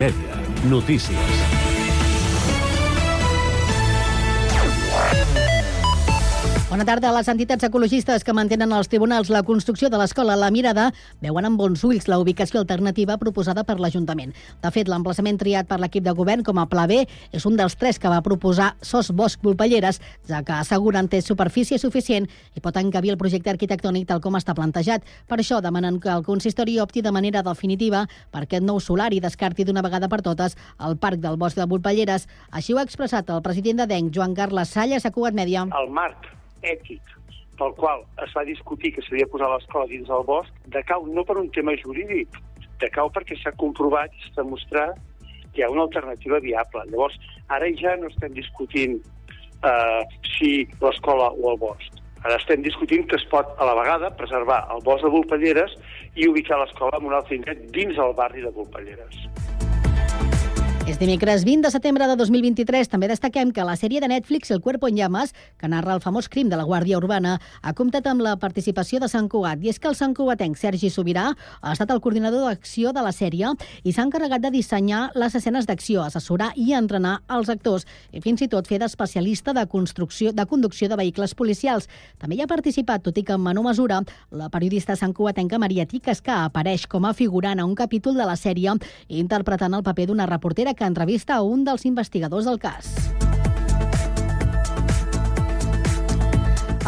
Mèdia. Notícies. Bona tarda. Les entitats ecologistes que mantenen als tribunals la construcció de l'escola La Mirada veuen amb bons ulls la ubicació alternativa proposada per l'Ajuntament. De fet, l'emplaçament triat per l'equip de govern com a pla B és un dels tres que va proposar Sos Bosch Volpelleres, ja que asseguren té superfície suficient i pot encabir el projecte arquitectònic tal com està plantejat. Per això demanen que el consistori opti de manera definitiva per aquest nou solar i descarti d'una vegada per totes el parc del Bosc de Volpelleres. Així ho ha expressat el president de DENC, Joan Carles Salles, a Cugat Mèdia. El marc ètic pel qual es va discutir que s'havia de posar l'escola dins del bosc, decau no per un tema jurídic, decau perquè s'ha comprovat i s'ha demostrat que hi ha una alternativa viable. Llavors, ara ja no estem discutint eh, si l'escola o el bosc. Ara estem discutint que es pot, a la vegada, preservar el bosc de Volpelleres i ubicar l'escola en un altre indret dins el barri de Volpelleres. És dimecres 20 de setembre de 2023. També destaquem que la sèrie de Netflix El cuerpo en llamas, que narra el famós crim de la Guàrdia Urbana, ha comptat amb la participació de Sant Cugat. I és que el Sant Cugatenc Sergi Sobirà ha estat el coordinador d'acció de la sèrie i s'ha encarregat de dissenyar les escenes d'acció, assessorar i entrenar els actors i fins i tot fer d'especialista de construcció de conducció de vehicles policials. També hi ha participat, tot i que en menor mesura, la periodista Sant Cugatenca Maria Tiques, que apareix com a figurant a un capítol de la sèrie interpretant el paper d'una reportera que entrevista a un dels investigadors del cas.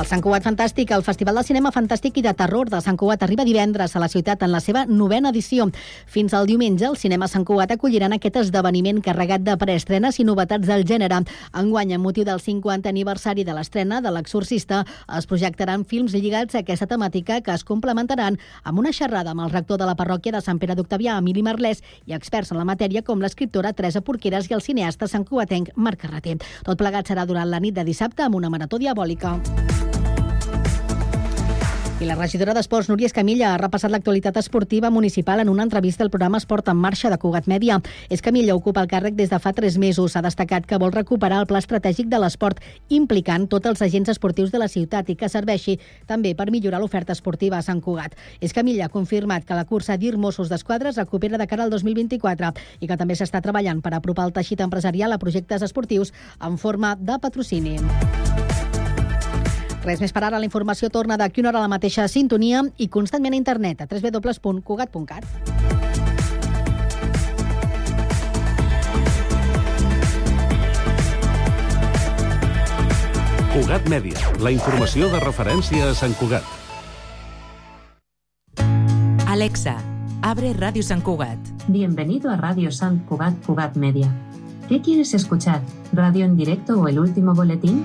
El Sant Cugat Fantàstic, el Festival del Cinema Fantàstic i de Terror de Sant Cugat arriba divendres a la ciutat en la seva novena edició. Fins al diumenge, el Cinema Sant Cugat acolliran aquest esdeveniment carregat de preestrenes i novetats del gènere. Enguany, amb motiu del 50 aniversari de l'estrena de L'Exorcista, es projectaran films lligats a aquesta temàtica que es complementaran amb una xerrada amb el rector de la parròquia de Sant Pere d'Octavià, Emili Merlès, i experts en la matèria com l'escriptora Teresa Porqueres i el cineasta Sant Cugatenc Marc Carreter. Tot plegat serà durant la nit de dissabte amb una marató diabòlica. I la regidora d'Esports, Núria Escamilla, ha repassat l'actualitat esportiva municipal en una entrevista al programa Esport en Marxa de Cugat Mèdia. Escamilla ocupa el càrrec des de fa tres mesos. Ha destacat que vol recuperar el pla estratègic de l'esport, implicant tots els agents esportius de la ciutat i que serveixi també per millorar l'oferta esportiva a Sant Cugat. Escamilla ha confirmat que la cursa DIR Mossos d'Esquadra es recupera de cara al 2024 i que també s'està treballant per apropar el teixit empresarial a projectes esportius en forma de patrocini. Res més per ara, la informació torna d'aquí una hora a la mateixa sintonia i constantment a internet a www.cugat.cat. Cugat Mèdia, la informació de referència a Sant Cugat. Alexa, abre Radio San Cugat. Bienvenido a Radio San Cugat Cugat Media. ¿Qué quieres escuchar? ¿Radio en directo o el último boletín?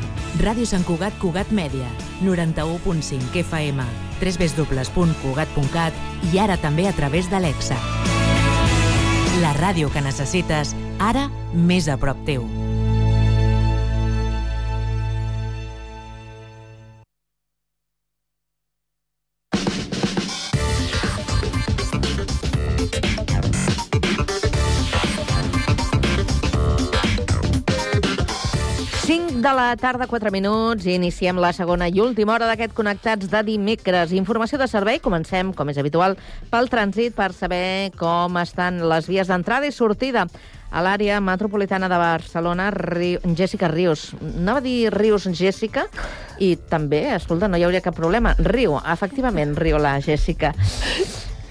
Ràdio Sant Cugat Cugat Mèdia, 91.5 FM, www.cugat.cat i ara també a través d'Alexa. La ràdio que necessites, ara més a prop teu. La tarda, 4 minuts, i iniciem la segona i última hora d'aquest Connectats de dimecres. Informació de servei, comencem, com és habitual, pel trànsit per saber com estan les vies d'entrada i sortida a l'àrea metropolitana de Barcelona, Ri... Jessica Rius. Anava a dir Rius Jessica i també, escolta, no hi hauria cap problema. Riu, efectivament, riu la Jessica.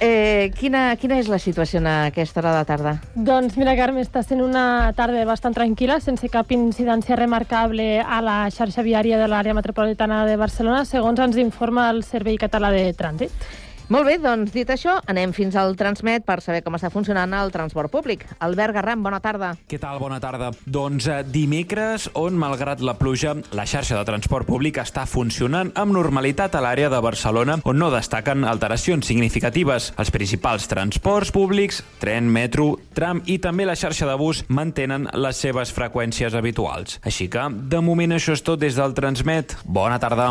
Eh, quina, quina és la situació a aquesta hora de tarda? Doncs mira, Carme, està sent una tarda bastant tranquil·la, sense cap incidència remarcable a la xarxa viària de l'àrea metropolitana de Barcelona, segons ens informa el Servei Català de Trànsit. Molt bé, doncs dit això, anem fins al Transmet per saber com està funcionant el transport públic. Albert Garram, bona tarda. Què tal? Bona tarda. Doncs eh, dimecres, on, malgrat la pluja, la xarxa de transport públic està funcionant amb normalitat a l'àrea de Barcelona, on no destaquen alteracions significatives. Els principals transports públics, tren, metro, tram i també la xarxa de bus mantenen les seves freqüències habituals. Així que, de moment, això és tot des del Transmet. Bona tarda.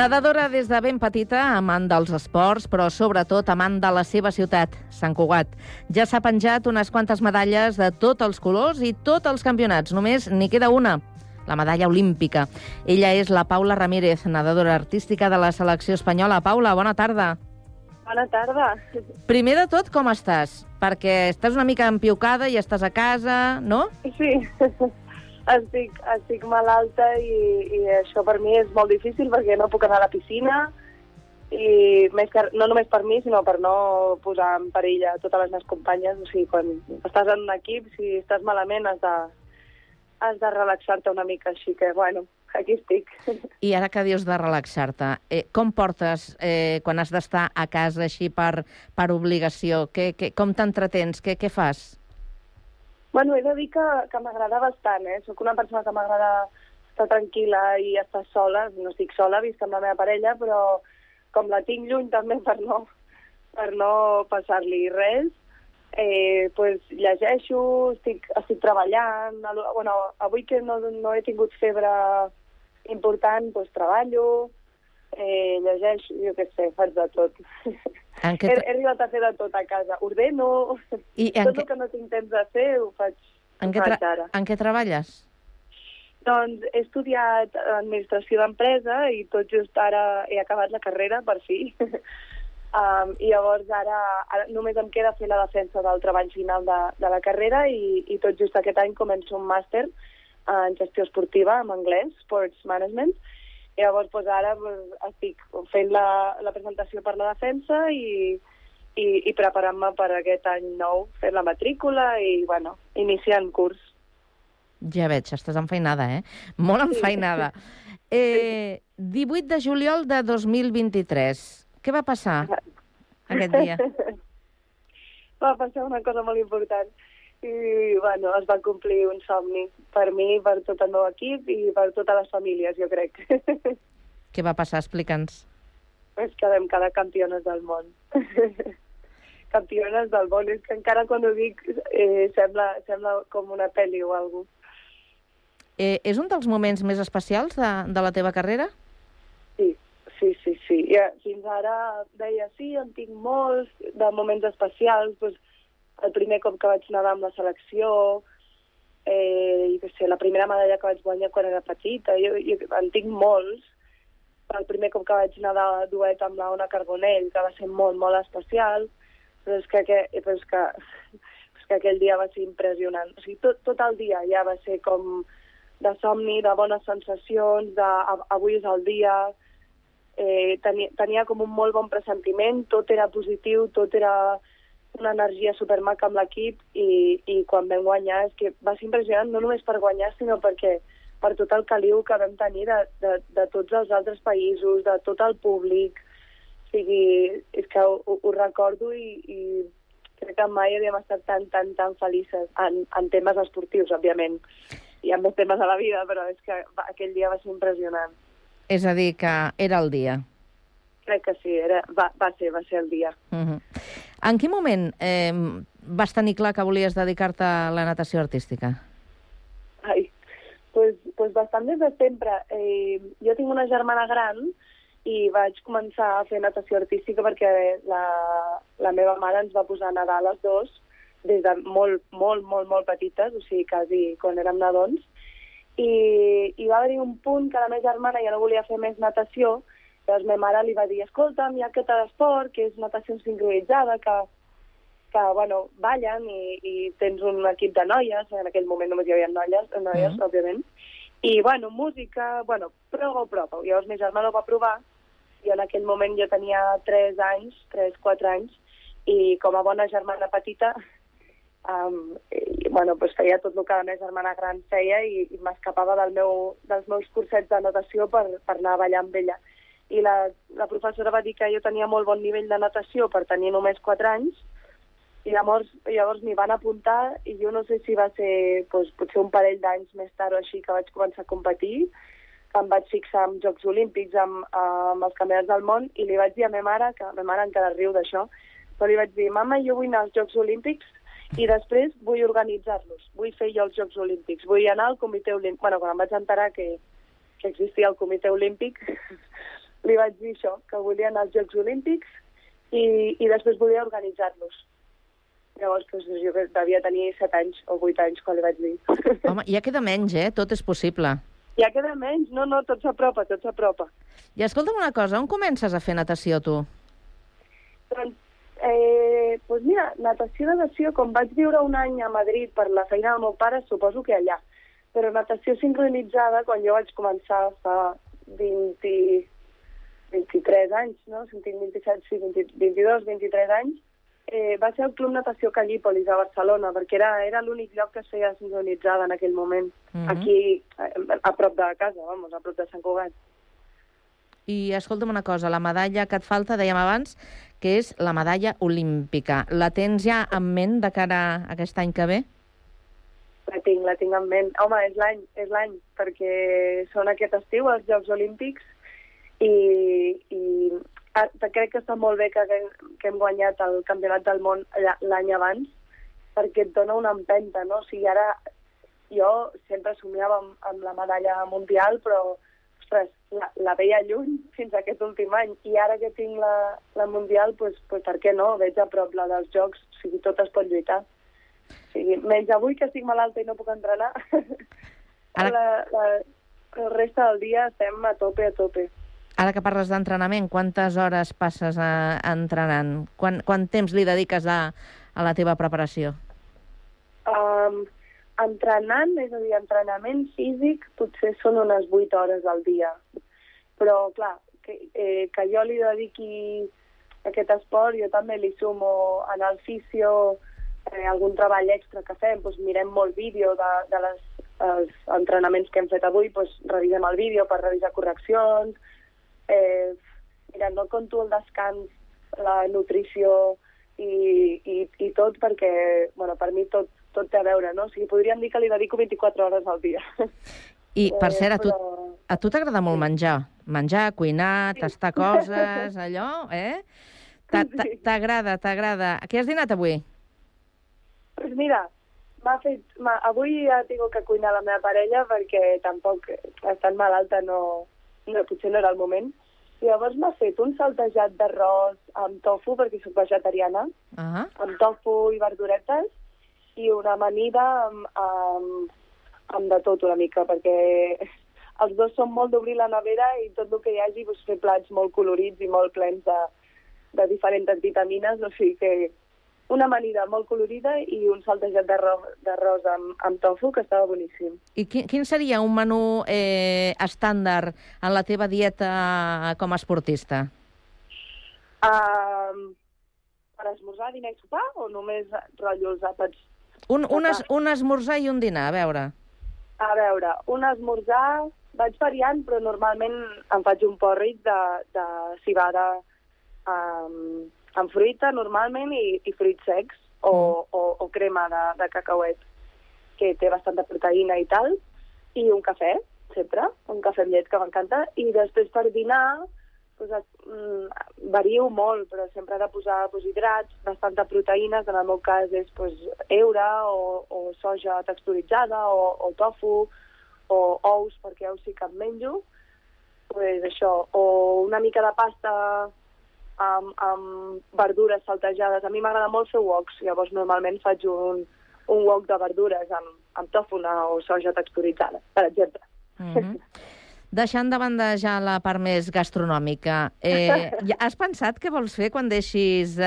Nedadora des de ben petita, amant dels esports, però sobretot amant de la seva ciutat, Sant Cugat. Ja s'ha penjat unes quantes medalles de tots els colors i tots els campionats. Només n'hi queda una, la medalla olímpica. Ella és la Paula Ramírez, nedadora artística de la selecció espanyola. Paula, bona tarda. Bona tarda. Primer de tot, com estàs? Perquè estàs una mica empiucada i estàs a casa, no? Sí, estic, estic malalta i, i això per mi és molt difícil perquè no puc anar a la piscina i més que, no només per mi, sinó per no posar en perill a totes les meves companyes. O sigui, quan estàs en un equip, si estàs malament, has de, has de relaxar-te una mica. Així que, bueno, aquí estic. I ara que dius de relaxar-te, eh, com portes eh, quan has d'estar a casa així per, per obligació? Que, que, com t'entretens? Què, què fas? Bueno, he de dir que, que m'agrada bastant, eh? Soc una persona que m'agrada estar tranquil·la i estar sola. No estic sola, visc amb la meva parella, però com la tinc lluny també per no, per no passar-li res, eh, pues, llegeixo, estic, estic treballant. Bueno, avui que no, no he tingut febre important, pues, treballo, eh, llegeixo, jo què sé, faig de tot. En he, he arribat a fer de tot a casa. Ordeno, I tot què- el que no tinc temps de fer ho faig, En què, faig ara. en què treballes? Doncs he estudiat administració d'empresa i tot just ara he acabat la carrera, per fi. um, I llavors ara, ara només em queda fer la defensa del treball final de, de la carrera i, i tot just aquest any començo un màster en gestió esportiva en anglès, Sports Management, llavors doncs, ara doncs, estic fent la, la presentació per la defensa i, i, i preparant-me per aquest any nou, fent la matrícula i, bueno, iniciant curs. Ja veig, estàs enfeinada, eh? Molt enfeinada. Eh, 18 de juliol de 2023. Què va passar aquest dia? va passar una cosa molt important. I, bueno, es va complir un somni per mi, per tot el meu equip i per totes les famílies, jo crec. Què va passar? Explica'ns. Ens quedem cada campiones del món. campiones del món. És que encara quan ho dic eh, sembla, sembla com una pel·li o alguna cosa. Eh, és un dels moments més especials de, de la teva carrera? Sí, sí, sí. sí. Ja, fins ara deia, sí, en tinc molts de moments especials, doncs, el primer cop que vaig nedar amb la selecció, eh, jo sé, la primera medalla que vaig guanyar quan era petita, jo, jo en tinc molts, el primer cop que vaig nedar a duet amb la Ona Carbonell, que va ser molt, molt especial, però és que, que, però és que, és que aquell dia va ser impressionant. O sigui, tot, tot el dia ja va ser com de somni, de bones sensacions, de avui és el dia, eh, tenia, tenia com un molt bon pressentiment, tot era positiu, tot era una energia supermaca amb l'equip i, i quan vam guanyar és que va ser impressionant no només per guanyar sinó perquè per tot el caliu que vam tenir de, de, de tots els altres països, de tot el públic. O sigui, és que ho, ho- recordo i, i crec que mai havíem estat tan, tan, tan felices en, en temes esportius, òbviament. I en més temes de la vida, però és que va, aquell dia va ser impressionant. És a dir, que era el dia. Crec que sí, era, va, va ser, va ser el dia. Uh -huh. En quin moment eh, vas tenir clar que volies dedicar-te a la natació artística? Ai, pues, pues bastant des de sempre. Eh, jo tinc una germana gran i vaig començar a fer natació artística perquè la, la meva mare ens va posar a nedar a les dos des de molt, molt, molt, molt petites, o sigui, quasi quan érem nadons, i, i va haver-hi un punt que la meva germana ja no volia fer més natació, llavors ma mare li va dir, escolta'm, hi ha aquest esport que és natació sincronitzada, que, que bueno, ballen i, i tens un equip de noies, en aquell moment només hi havia noies, noies mm. òbviament, i, bueno, música, bueno, prova-ho, prova Llavors ma germana ho va provar, i en aquell moment jo tenia 3 anys, 3-4 anys, i com a bona germana petita Um, i, bueno, pues feia tot el que la meva germana gran feia i, i m'escapava del meu, dels meus cursets de natació per, per anar a ballar amb ella. I la, la professora va dir que jo tenia molt bon nivell de natació per tenir només 4 anys i llavors, llavors m'hi van apuntar i jo no sé si va ser pues, potser un parell d'anys més tard o així que vaig començar a competir, que em vaig fixar en Jocs Olímpics amb, amb els campionats del món i li vaig dir a ma mare, que ma mare encara riu d'això, però li vaig dir, mama, jo vull anar als Jocs Olímpics i després vull organitzar-los, vull fer jo els Jocs Olímpics, vull anar al Comitè Olímpic. Bueno, quan em vaig enterar que, que existia el Comitè Olímpic, li vaig dir això, que volia anar als Jocs Olímpics i, i després volia organitzar-los. Llavors, doncs, jo devia tenir 7 anys o 8 anys quan li vaig dir. Home, ja queda menys, eh? Tot és possible. Ja queda menys? No, no, tot s'apropa, tot s'apropa. I escolta'm una cosa, on comences a fer natació, tu? Doncs Eh, pues mira, natació, natació, com vaig viure un any a Madrid per la feina del meu pare, suposo que allà. Però natació sincronitzada, quan jo vaig començar fa 20, 23 anys, no? Si tinc 27, sí, 20, 22, 23 anys, eh, va ser el Club Natació Callípolis a Barcelona, perquè era, era l'únic lloc que es feia sincronitzada en aquell moment, mm -hmm. aquí, a, a prop de casa, vamos, a prop de Sant Cugat. I escolta'm una cosa, la medalla que et falta, dèiem abans, que és la medalla olímpica. La tens ja en ment de cara a aquest any que ve? La tinc, la tinc en ment. Home, és l'any, és l'any, perquè són aquest estiu els Jocs Olímpics i, i ah, crec que està molt bé que, que hem guanyat el Campionat del Món l'any abans, perquè et dona una empenta, no? O sigui, ara jo sempre somiava amb, amb la medalla mundial, però ostres, la, la veia lluny fins a aquest últim any i ara que tinc la, la Mundial, pues, pues per què no? Veig a prop la dels Jocs, o sigui, tot es pot lluitar. O sigui, menys avui que estic malalta i no puc entrenar, ara... la, la, el reste del dia estem a tope, a tope. Ara que parles d'entrenament, quantes hores passes a, a entrenant? Quant, quant temps li dediques a, a la teva preparació? Um, entrenant, és a dir, entrenament físic, potser són unes 8 hores al dia. Però, clar, que, eh, que jo li dediqui aquest esport, jo també li sumo en el fisio eh, algun treball extra que fem, doncs mirem molt vídeo de, de les, els entrenaments que hem fet avui, doncs revisem el vídeo per revisar correccions, eh, mira, no conto el descans, la nutrició i, i, i tot perquè, bueno, per mi tot, tot té a veure, no? O sigui, podríem dir que li dedico 24 hores al dia. I, per cert, a tu, a tu t'agrada molt menjar? Menjar, cuinar, sí. tastar coses, allò, eh? T'agrada, t'agrada. Què has dinat avui? Pues mira, m'ha fet... Avui ha tingut que cuinar la meva parella perquè tampoc, estant malalta, no, no, potser no era el moment. I llavors m'ha fet un saltejat d'arròs amb tofu, perquè soc vegetariana, uh -huh. amb tofu i verduretes, i una amanida amb, amb, amb de tot una mica, perquè els dos són molt d'obrir la nevera i tot el que hi hagi doncs, fer plats molt colorits i molt plens de, de diferents vitamines, o sigui que una amanida molt colorida i un saltejat d'arròs amb, amb tofu, que estava boníssim. I quin, quin seria un menú eh, estàndard en la teva dieta com a esportista? Uh, per esmorzar, dinar i sopar o només rotllos àpats un, un, es, un esmorzar i un dinar, a veure. A veure, un esmorzar vaig variant, però normalment em faig un porrit de, de cibada um, amb fruita, normalment, i, i fruits secs, o, mm. o, o crema de, de cacauet, que té bastanta proteïna i tal, i un cafè, sempre, un cafè amb llet que m'encanta, i després per dinar pues, mm, vario molt, però sempre ha de posar pues, hidrats, bastanta proteïnes, en el meu cas és pues, eura o, o soja texturitzada o, o tofu o ous, perquè ous sí que en menjo, pues això, o una mica de pasta amb, amb verdures saltejades. A mi m'agrada molt fer woks, llavors normalment faig un, un wok de verdures amb, amb tòfona o soja texturitzada, per exemple. Mm -hmm. Deixant de banda ja la part més gastronòmica, eh, has pensat què vols fer quan deixis eh,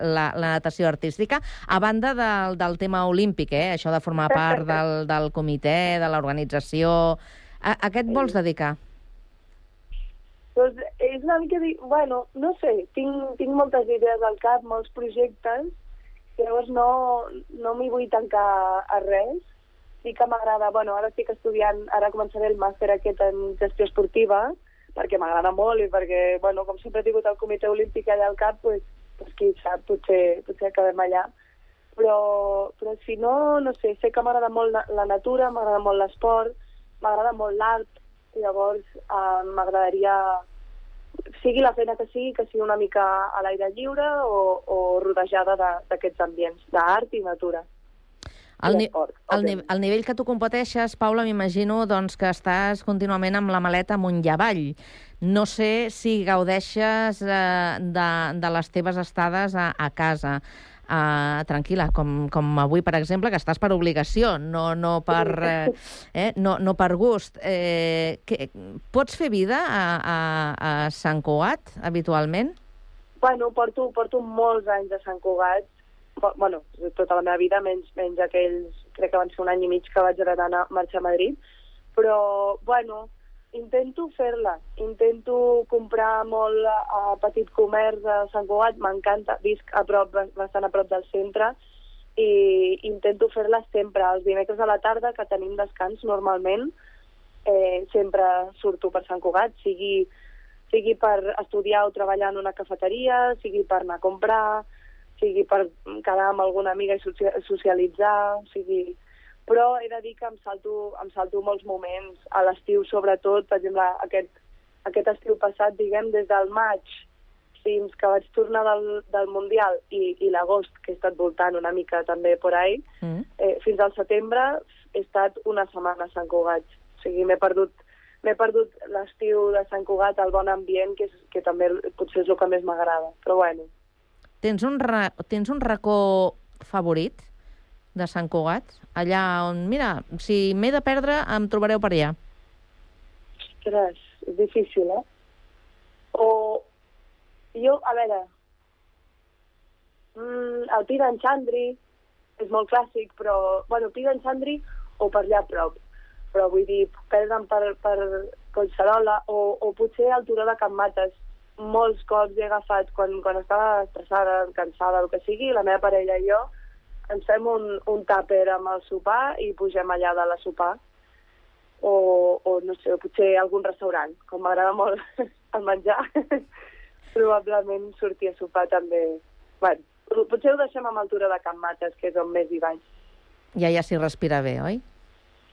la, la natació artística? A banda del, del tema olímpic, eh, això de formar part del, del comitè, de l'organització... A, a què et vols dedicar? Pues és una mica... Di... Bueno, no sé, tinc, tinc moltes idees al cap, molts projectes, llavors no, no m'hi vull tancar a res, sí que m'agrada, bueno, ara estic estudiant, ara començaré el màster aquest en gestió esportiva, perquè m'agrada molt i perquè, bueno, com sempre he tingut el comitè olímpic allà al cap, pues, pues qui sap, potser, potser acabem allà. Però, però si no, no sé, sé que m'agrada molt la natura, m'agrada molt l'esport, m'agrada molt l'art, llavors eh, m'agradaria, sigui la feina que sigui, que sigui una mica a l'aire lliure o, o rodejada d'aquests ambients, d'art i natura. El, ni el, ni el nivell que tu competeixes, Paula, m'imagino doncs, que estàs contínuament amb la maleta amunt i avall. No sé si gaudeixes eh, de, de les teves estades a, a casa. Uh, tranquil·la, com, com avui, per exemple, que estàs per obligació, no, no, per, eh, eh, no, no per gust. Eh, que, pots fer vida a, a, a Sant Cugat, habitualment? Bueno, porto, porto molts anys a Sant Cugat, bueno, tota la meva vida, menys, menys aquells, crec que van ser un any i mig que vaig d'anar a marxar a Madrid, però, bueno, intento fer-la, intento comprar molt a petit comerç a Sant Cugat, m'encanta, visc a prop, bastant a prop del centre, i intento fer-la sempre, els dimecres a la tarda, que tenim descans normalment, eh, sempre surto per Sant Cugat, sigui, sigui per estudiar o treballar en una cafeteria, sigui per anar a comprar, sigui per quedar amb alguna amiga i socialitzar, o sigui... Però he de dir que em salto, em salto molts moments, a l'estiu sobretot, per exemple, aquest, aquest estiu passat, diguem, des del maig fins que vaig tornar del, del Mundial i, i l'agost, que he estat voltant una mica també por ahí, mm. eh, fins al setembre he estat una setmana a Sant Cugat. O sigui, m'he perdut m'he perdut l'estiu de Sant Cugat, el bon ambient, que, és, que també potser és el que més m'agrada. Però bueno, Tens un, ra... Tens un racó favorit de Sant Cugat? Allà on, mira, si m'he de perdre, em trobareu per allà. Ostres, és difícil, eh? O jo, a veure, mm, el Pi d'en Xandri és molt clàssic, però, bueno, Pi d'en Xandri o per allà a prop. Però vull dir, perdre'm per, per Collserola o, o potser al Turó de Can Mates, molts cops he agafat, quan, quan estava estressada, cansada, el que sigui, la meva parella i jo, ens fem un, un tàper amb el sopar i pugem allà de la sopar. O, o no sé, potser algun restaurant, com m'agrada molt el menjar, probablement sortir a sopar també. Bueno, potser ho deixem amb altura de Can Mates, que és on més hi vaig. Ja ja s'hi respira bé, oi?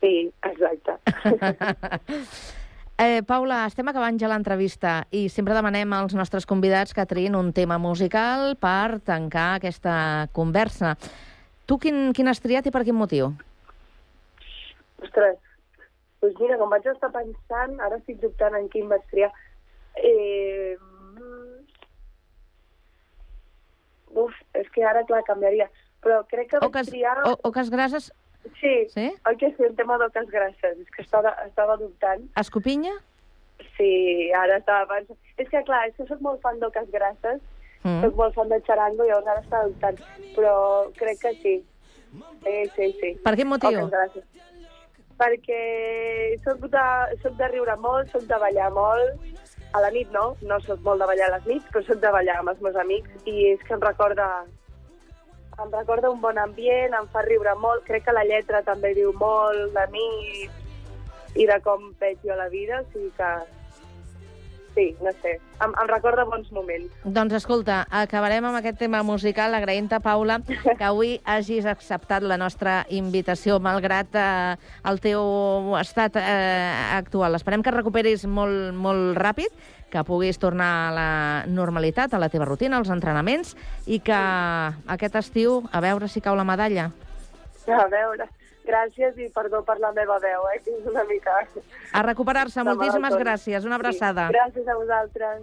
Sí, exacte. Eh, Paula, estem acabant ja l'entrevista i sempre demanem als nostres convidats que triïn un tema musical per tancar aquesta conversa. Tu quin, quin has triat i per quin motiu? Ostres, doncs mira, com vaig estar pensant, ara estic dubtant en quin vaig triar. Eh... Uf, és que ara, clar, canviaria. Però crec que vaig Oques, triar... o, oques grases Sí, sí? oi que sí, el tema d'oques grasses, és que estava, estava dubtant. Escopinya? Sí, ara estava pensant... És que, clar, és que soc molt fan d'oques grasses, Mm. soc molt fan de xarango, llavors ara estava dubtant, però crec que sí. Sí, sí, sí. Per quin motiu? Oques grasses. Perquè soc de, soc de riure molt, soc de ballar molt, a la nit no, no soc molt de ballar a les nits, però soc de ballar amb els meus amics i és que em recorda em recorda un bon ambient, em fa riure molt, crec que la lletra també diu molt de mi i de com veig jo la vida, o sigui que sí, no sé, em, em recorda bons moments. Doncs escolta, acabarem amb aquest tema musical agraint-te, Paula, que avui hagis acceptat la nostra invitació, malgrat eh, el teu estat eh, actual. Esperem que recuperis molt, molt ràpid, que puguis tornar a la normalitat, a la teva rutina, als entrenaments, i que aquest estiu, a veure si cau la medalla. A veure, gràcies i perdó per la meva veu, eh, que és una mica... A recuperar-se, moltíssimes gràcies. Una abraçada. Sí, gràcies a vosaltres.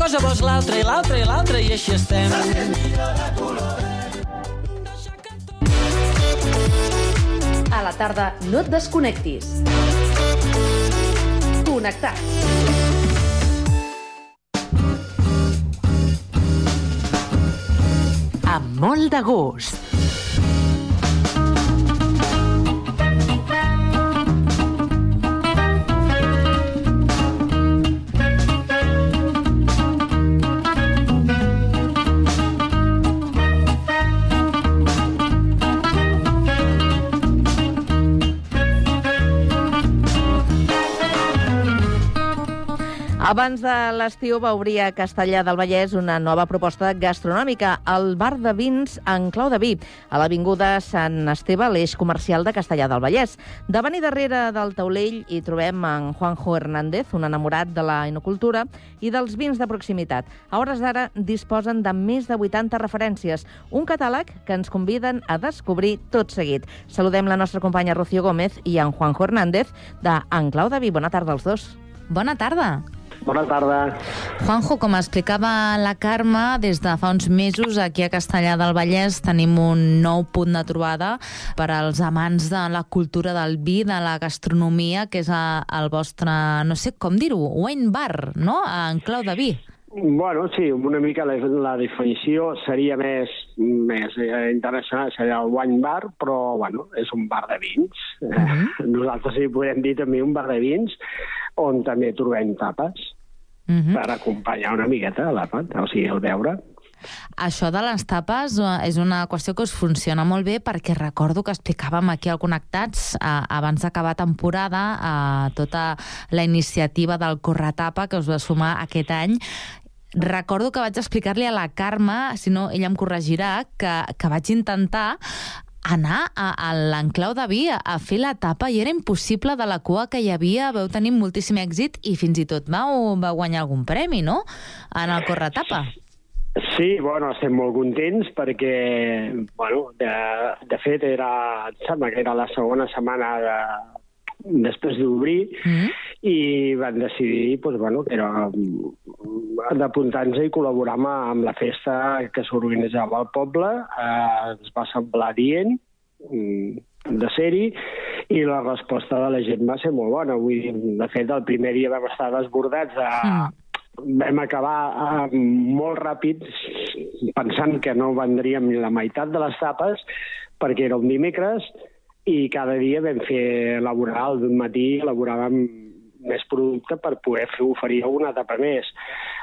Cosa vols l'altra i l'altra i l'altra i així estem. A la tarda no et desconnectis. Connectats. Amb molt de gust. Abans de l'estiu va obrir a Castellà del Vallès una nova proposta gastronòmica, el bar de vins en clau de vi, a l'Avinguda Sant Esteve, l'eix comercial de Castellà del Vallès. Davant i darrere del taulell hi trobem en Juanjo Hernández, un enamorat de la inocultura i dels vins de proximitat. A hores d'ara disposen de més de 80 referències, un catàleg que ens conviden a descobrir tot seguit. Saludem la nostra companya Rocío Gómez i en Juanjo Hernández de En clau de vi. Bona tarda als dos. Bona tarda. Bona tarda. Juanjo, com explicava la Carme, des de fa uns mesos aquí a Castellà del Vallès tenim un nou punt de trobada per als amants de la cultura del vi, de la gastronomia, que és a- el vostre, no sé com dir-ho, wine bar, no?, en clau de vi. Bueno, sí, una mica la, la definició seria més, més eh, internacional, seria el wine bar, però bueno, és un bar de vins. Uh -huh. Nosaltres hi podem dir també un bar de vins on també trobem tapes Uh -huh. per acompanyar una miqueta l'àpat, o sigui, el beure. Això de les tapes eh, és una qüestió que us funciona molt bé perquè recordo que explicàvem aquí al Connectats eh, abans d'acabar temporada eh, tota la iniciativa del Corretapa que us va sumar aquest any Recordo que vaig explicar-li a la Carme, si no ella em corregirà, que, que vaig intentar anar a, a l'enclau de vi a, fer la tapa i era impossible de la cua que hi havia, veu tenir moltíssim èxit i fins i tot vau, vau guanyar algun premi, no?, en el Corretapa. Sí, bueno, estem molt contents perquè, bueno, de, de fet, era, em sembla que era la segona setmana de, després d'obrir Mm. I van decidir pues, bueno, que era mm, d'apuntar-nos i col·laborar amb, amb la festa que s'organitzava al poble. Eh, ens va semblar dient mm, de ser-hi i la resposta de la gent va ser molt bona. Vull dir, de fet, el primer dia vam estar desbordats de, vam acabar eh, molt ràpid pensant que no vendríem ni la meitat de les tapes perquè era un dimecres i cada dia vam fer elaborar, al d'un matí elaboràvem més producte per poder fer oferir una tapa més.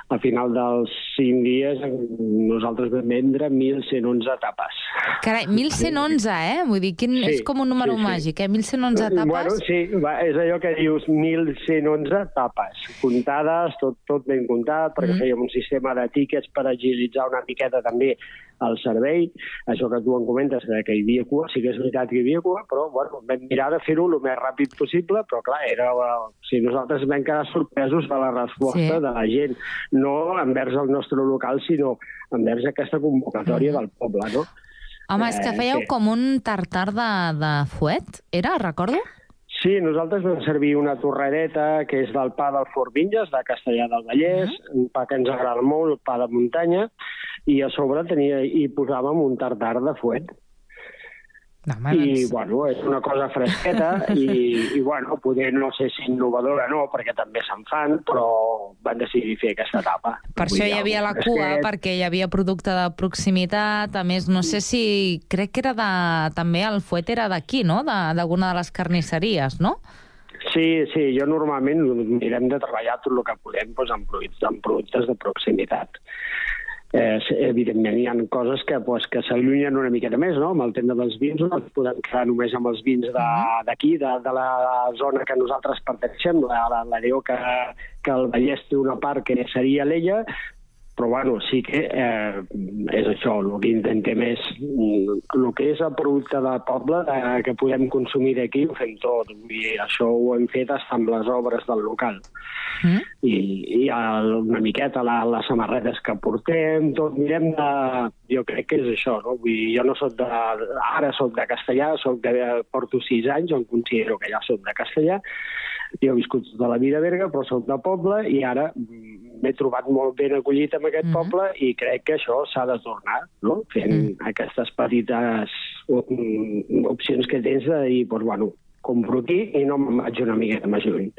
Al final dels cinc dies nosaltres vam vendre 1.111 tapes. Carai, 1111, eh? Vull dir, quin, Sí, és com un número sí, sí. màgic, eh? 1111 tapes. Bueno, sí, va, és allò que dius 1.111 tapes, comptades, tot, tot ben comptat, perquè Mm. fèiem un sistema de tíquets per agilitzar una miqueta també el servei. Això que tu em comentes, eh, que hi havia cua, sí que és veritat que hi havia cua, però bueno, vam mirar de fer-ho el més ràpid possible, però clar, era, o sigui, nosaltres vam quedar sorpresos de la resposta Sí. de la gent, no envers el nostre local, sinó envers aquesta convocatòria del poble, no? Home, és que Eh, fèieu sí. com un tartar de, de fuet, era, recordo? Sí, nosaltres vam servir una torrereta que és del pa del Fort Vinges, de Castellà del Vallès, un pa que ens agrada molt, el pa de muntanya, i a sobre tenia, hi posàvem un tartar de fuet. No, I, bueno, és una cosa fresqueta i, i, bueno, poder no sé si innovadora no, perquè també se'n fan, però van decidir fer aquesta etapa. Per això hi havia la cua, perquè hi havia producte de proximitat. A més, no sé si... Crec que era de... També el fuet era d'aquí, no? De- D'alguna de, les carnisseries, no? Sí, sí, jo normalment mirem de treballar tot el que podem doncs, amb, productes, amb productes de proximitat. Eh, evidentment hi ha coses que, pues, que s'allunyen una miqueta més, no? Amb el tema dels vins no ens podem quedar només amb els vins de- d'aquí, de, de, la zona que nosaltres perteneixem, la, la, la Déu que, que el Vallès té una part que seria l'ella, però bueno, sí que eh, és això, el que intentem és mm, el que és el producte del poble eh, que podem consumir d'aquí ho fem tot, Vull dir, això ho hem fet fins amb les obres del local Mm? i, i el, una miqueta la, les samarretes que portem, tot mirem de... Jo crec que és això, no? Vull dir, jo no soc de... Ara soc de castellà, soc de, porto sis anys, em considero que ja soc de castellà, jo he viscut tota la vida a Berga, però soc de poble i ara mm, m'he trobat molt ben acollit en aquest poble i crec que això s'ha de tornar, no? Fent aquestes petites mm, opcions que tens de dir, doncs, bueno, compro aquí i no me'n vaig una miqueta més lluny.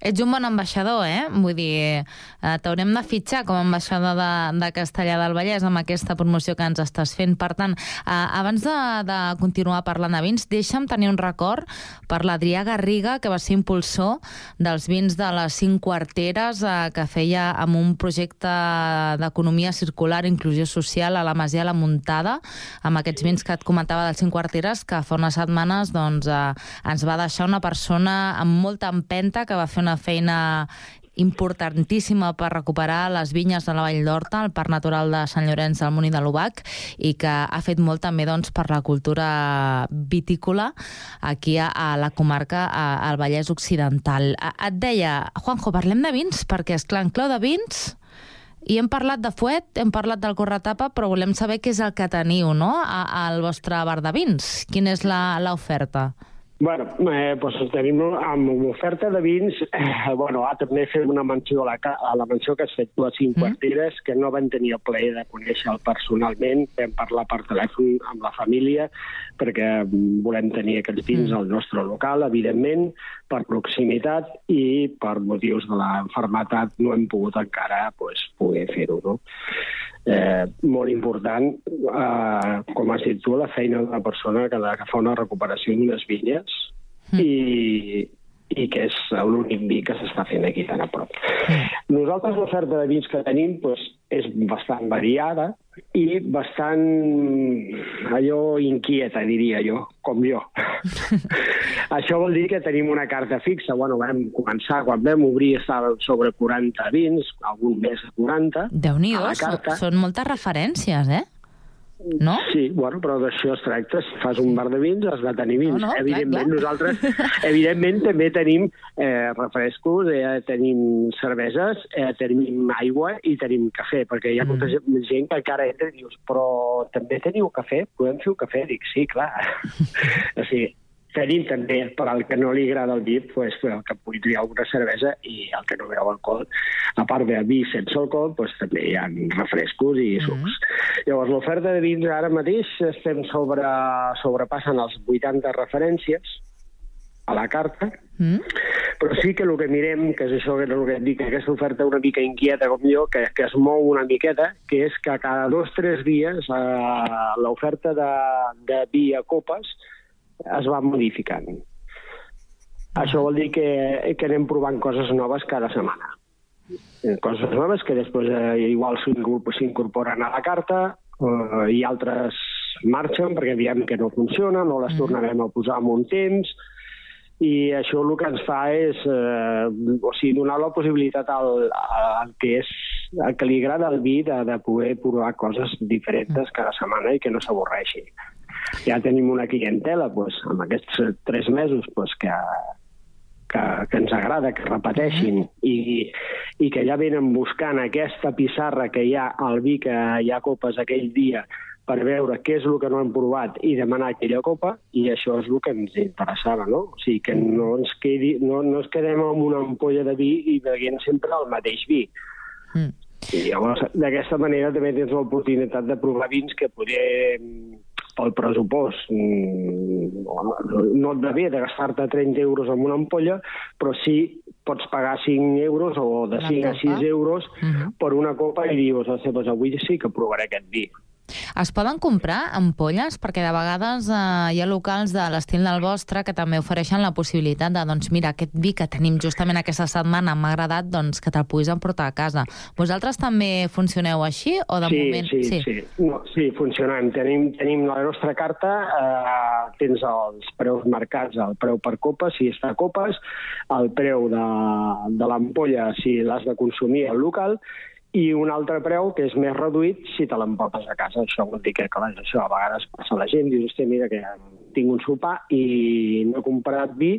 Ets un bon ambaixador, eh? Vull dir, eh, t'haurem de fitxar com a ambaixador de, de Castellà del Vallès amb aquesta promoció que ens estàs fent. Per tant, eh, abans de, de continuar parlant de vins, deixa'm tenir un record per l'Adrià Garriga, que va ser impulsor dels vins de les cinc quarteres eh, que feia amb un projecte d'economia circular, inclusió social a la Masia La Muntada, amb aquests vins que et comentava dels cinc quarteres, que fa unes setmanes doncs, eh, ens va deixar una persona amb molta empenta que va fer una feina importantíssima per recuperar les vinyes de la Vall d'Horta, el Parc Natural de Sant Llorenç del Munt i de l'Ubac, i que ha fet molt també doncs, per la cultura vitícola aquí a, a la comarca, a, al Vallès Occidental. A, et deia, Juanjo, parlem de vins, perquè, és clar, en clau de vins i hem parlat de fuet, hem parlat del corretapa, però volem saber què és el que teniu no? al vostre bar de vins. Quina és la- l'oferta? Bueno, eh, doncs tenim amb oferta de vins, eh, bueno, ah, també fem una menció a la, a la menció que has fet tu a cinc quarteres, que no van tenir el plaer de conèixer-el personalment, vam parlar per telèfon amb la família, perquè mm, volem tenir aquests vins al nostre local, evidentment, per proximitat i per motius de l'enfermetat no hem pogut encara pues, poder fer-ho, no? Eh, molt important, eh, com has dit tu, la feina d'una persona que, que fa una recuperació d'unes vinyes i, i que és l'únic vi que s'està fent aquí tan a prop. Nosaltres l'oferta de vins que tenim doncs, és bastant variada i bastant allò inquieta, diria jo, com jo. Això vol dir que tenim una carta fixa. Bueno, vam començar, quan vam obrir, estava sobre 40 vins, algun més de 40. Déu-n'hi-do, a la són, carta. són moltes referències, eh? No? Sí, bueno, però d'això es tracta. Si fas un bar de vins, has de tenir vins. No, no, clar, evidentment, clar. nosaltres, evidentment, també tenim eh, refrescos, eh, tenim cerveses, eh, tenim aigua i tenim cafè, perquè hi ha molta Mm. gent que encara entra i dius, però també teniu cafè? Podem fer un cafè? Dic, sí, clar. o sigui, tenim també, per al que no li agrada el vi, pues, el que pugui triar una cervesa i el que no veu alcohol. A part de vi sense alcohol, pues, també hi ha refrescos i sucs. Llavors, l'oferta de vins ara mateix estem sobre, sobrepassen els 80 referències a la carta, Mm? però sí que el que mirem, que és això que és el que et dic, aquesta oferta una mica inquieta com jo, que, que es mou una miqueta, que és que cada dos o tres dies eh, l'oferta de, de vi a copes es va modificant. Això vol dir que, que anem provant coses noves cada setmana. Coses noves que després eh, igual s'incorpor- s'incorporen a la carta eh, i altres marxen perquè veiem que no funcionen o les tornarem a posar en un temps i això el que ens fa és eh, o sigui, donar la possibilitat al, al que és al que li agrada el vi de, de poder provar coses diferents cada setmana i que no s'avorreixi. Ja tenim una clientela doncs, amb aquests tres mesos doncs, que, que, que ens agrada, que repeteixin i, i que ja venen buscant aquesta pissarra que hi ha al vi que hi ha copes aquell dia per veure què és el que no hem provat i demanar aquella copa, i això és el que ens interessava, no? O sigui, que no ens, quedi, no, no ens quedem amb una ampolla de vi i beguem sempre el mateix vi. Mm. I llavors, d'aquesta manera també tens l'oportunitat de provar vins que poder pel pressupost mm, no, et bé de gastar-te 30 euros en una ampolla, però sí pots pagar 5 euros o de La 5 a copa. 6 euros Mhm. per una copa i dius, "Ostres, doncs avui sí que provaré aquest vi. Es poden comprar ampolles? Perquè de vegades eh, hi ha locals de l'estil del vostre que també ofereixen la possibilitat de, doncs mira, aquest vi que tenim justament aquesta setmana m'ha agradat, doncs que te'l puguis emportar a casa. Vosaltres també funcioneu així o de sí, moment... Sí, sí, sí. No, sí, funcionem. Tenim, tenim la nostra carta, eh, tens els preus marcats, el preu per copa, si està a copes, el preu de, de l'ampolla, si l'has de consumir al local, i un altre preu que és més reduït si te l'emportes a casa. Això vol dir que, clar, això a vegades passa a la gent, dius, hòstia, mira que tinc un sopar i no he comprat vi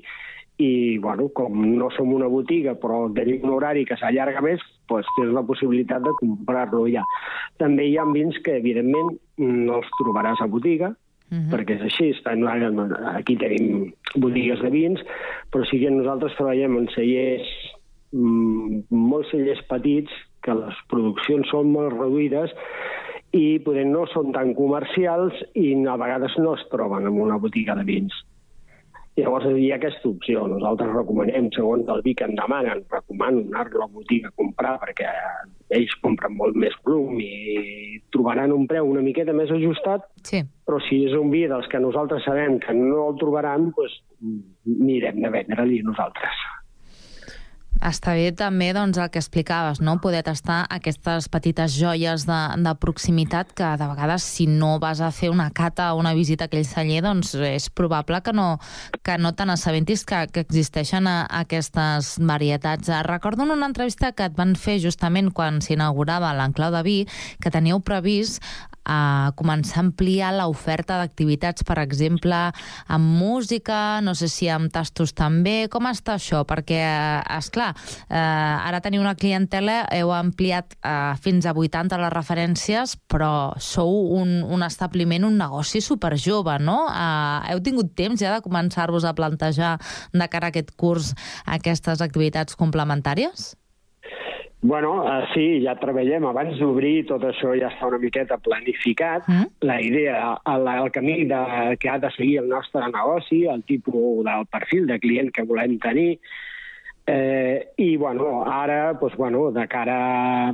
i, bueno, com no som una botiga però tenim un horari que s'allarga més, doncs tens la possibilitat de comprar-lo ja. També hi ha vins que, evidentment, no els trobaràs a botiga, Uh -huh. perquè és així, estan, aquí tenim botigues de vins, però sí que nosaltres treballem en cellers, mm, molts cellers petits, que les produccions són molt reduïdes i poder no són tan comercials i a vegades no es troben en una botiga de vins. Llavors hi ha aquesta opció. Nosaltres recomanem, segons el vi que en demanen, recomano anar-lo a botiga a comprar perquè ells compren molt més volum i trobaran un preu una miqueta més ajustat, sí. però si és un vi dels que nosaltres sabem que no el trobaran, doncs mirem de vendre-li nosaltres. Està bé també doncs, el que explicaves, no? poder tastar aquestes petites joies de, de proximitat que de vegades si no vas a fer una cata o una visita a aquell celler doncs és probable que no, que no te n'assabentis que, que existeixen a, a aquestes varietats. Recordo en una entrevista que et van fer justament quan s'inaugurava l'enclau de vi que teníeu previst a començar a ampliar l'oferta d'activitats, per exemple, amb música, no sé si amb tastos també. Com està això? Perquè, és clar, eh, ara teniu una clientela, heu ampliat eh, fins a 80 les referències, però sou un, un establiment, un negoci superjove, no? Eh, heu tingut temps ja de començar-vos a plantejar de cara a aquest curs aquestes activitats complementàries? Bueno, uh, sí, ja treballem. Abans d'obrir tot això ja està una miqueta planificat. Mm. La idea, el, el camí de, que ha de seguir el nostre negoci, el tipus del perfil de client que volem tenir. Eh, I, bueno, ara, pues, bueno, de cara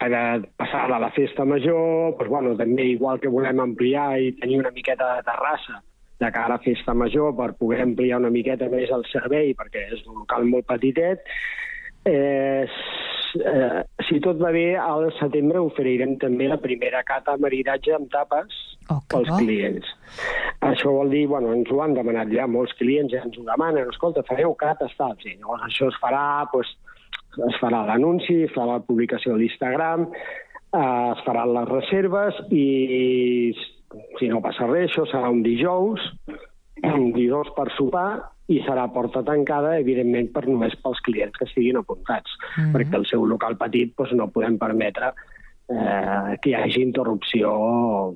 a passar a la festa major, pues, bueno, també igual que volem ampliar i tenir una miqueta de terrassa de cara a festa major per poder ampliar una miqueta més el servei, perquè és un local molt petitet, eh, eh, si tot va bé, al setembre oferirem també la primera cata maridatge amb tapes oh, pels bo. clients. Això vol dir, bueno, ens ho han demanat ja molts clients, ja ens ho demanen, escolta, fareu cates, tal, sí. Llavors això es farà, doncs, es farà l'anunci, es farà la publicació a l'Instagram, eh, es faran les reserves i si no passa res, això serà un dijous, un dijous per sopar i serà porta tancada, evidentment, per només pels clients que estiguin apuntats, mm -hmm. perquè el seu local petit doncs, no podem permetre eh, que hi hagi interrupció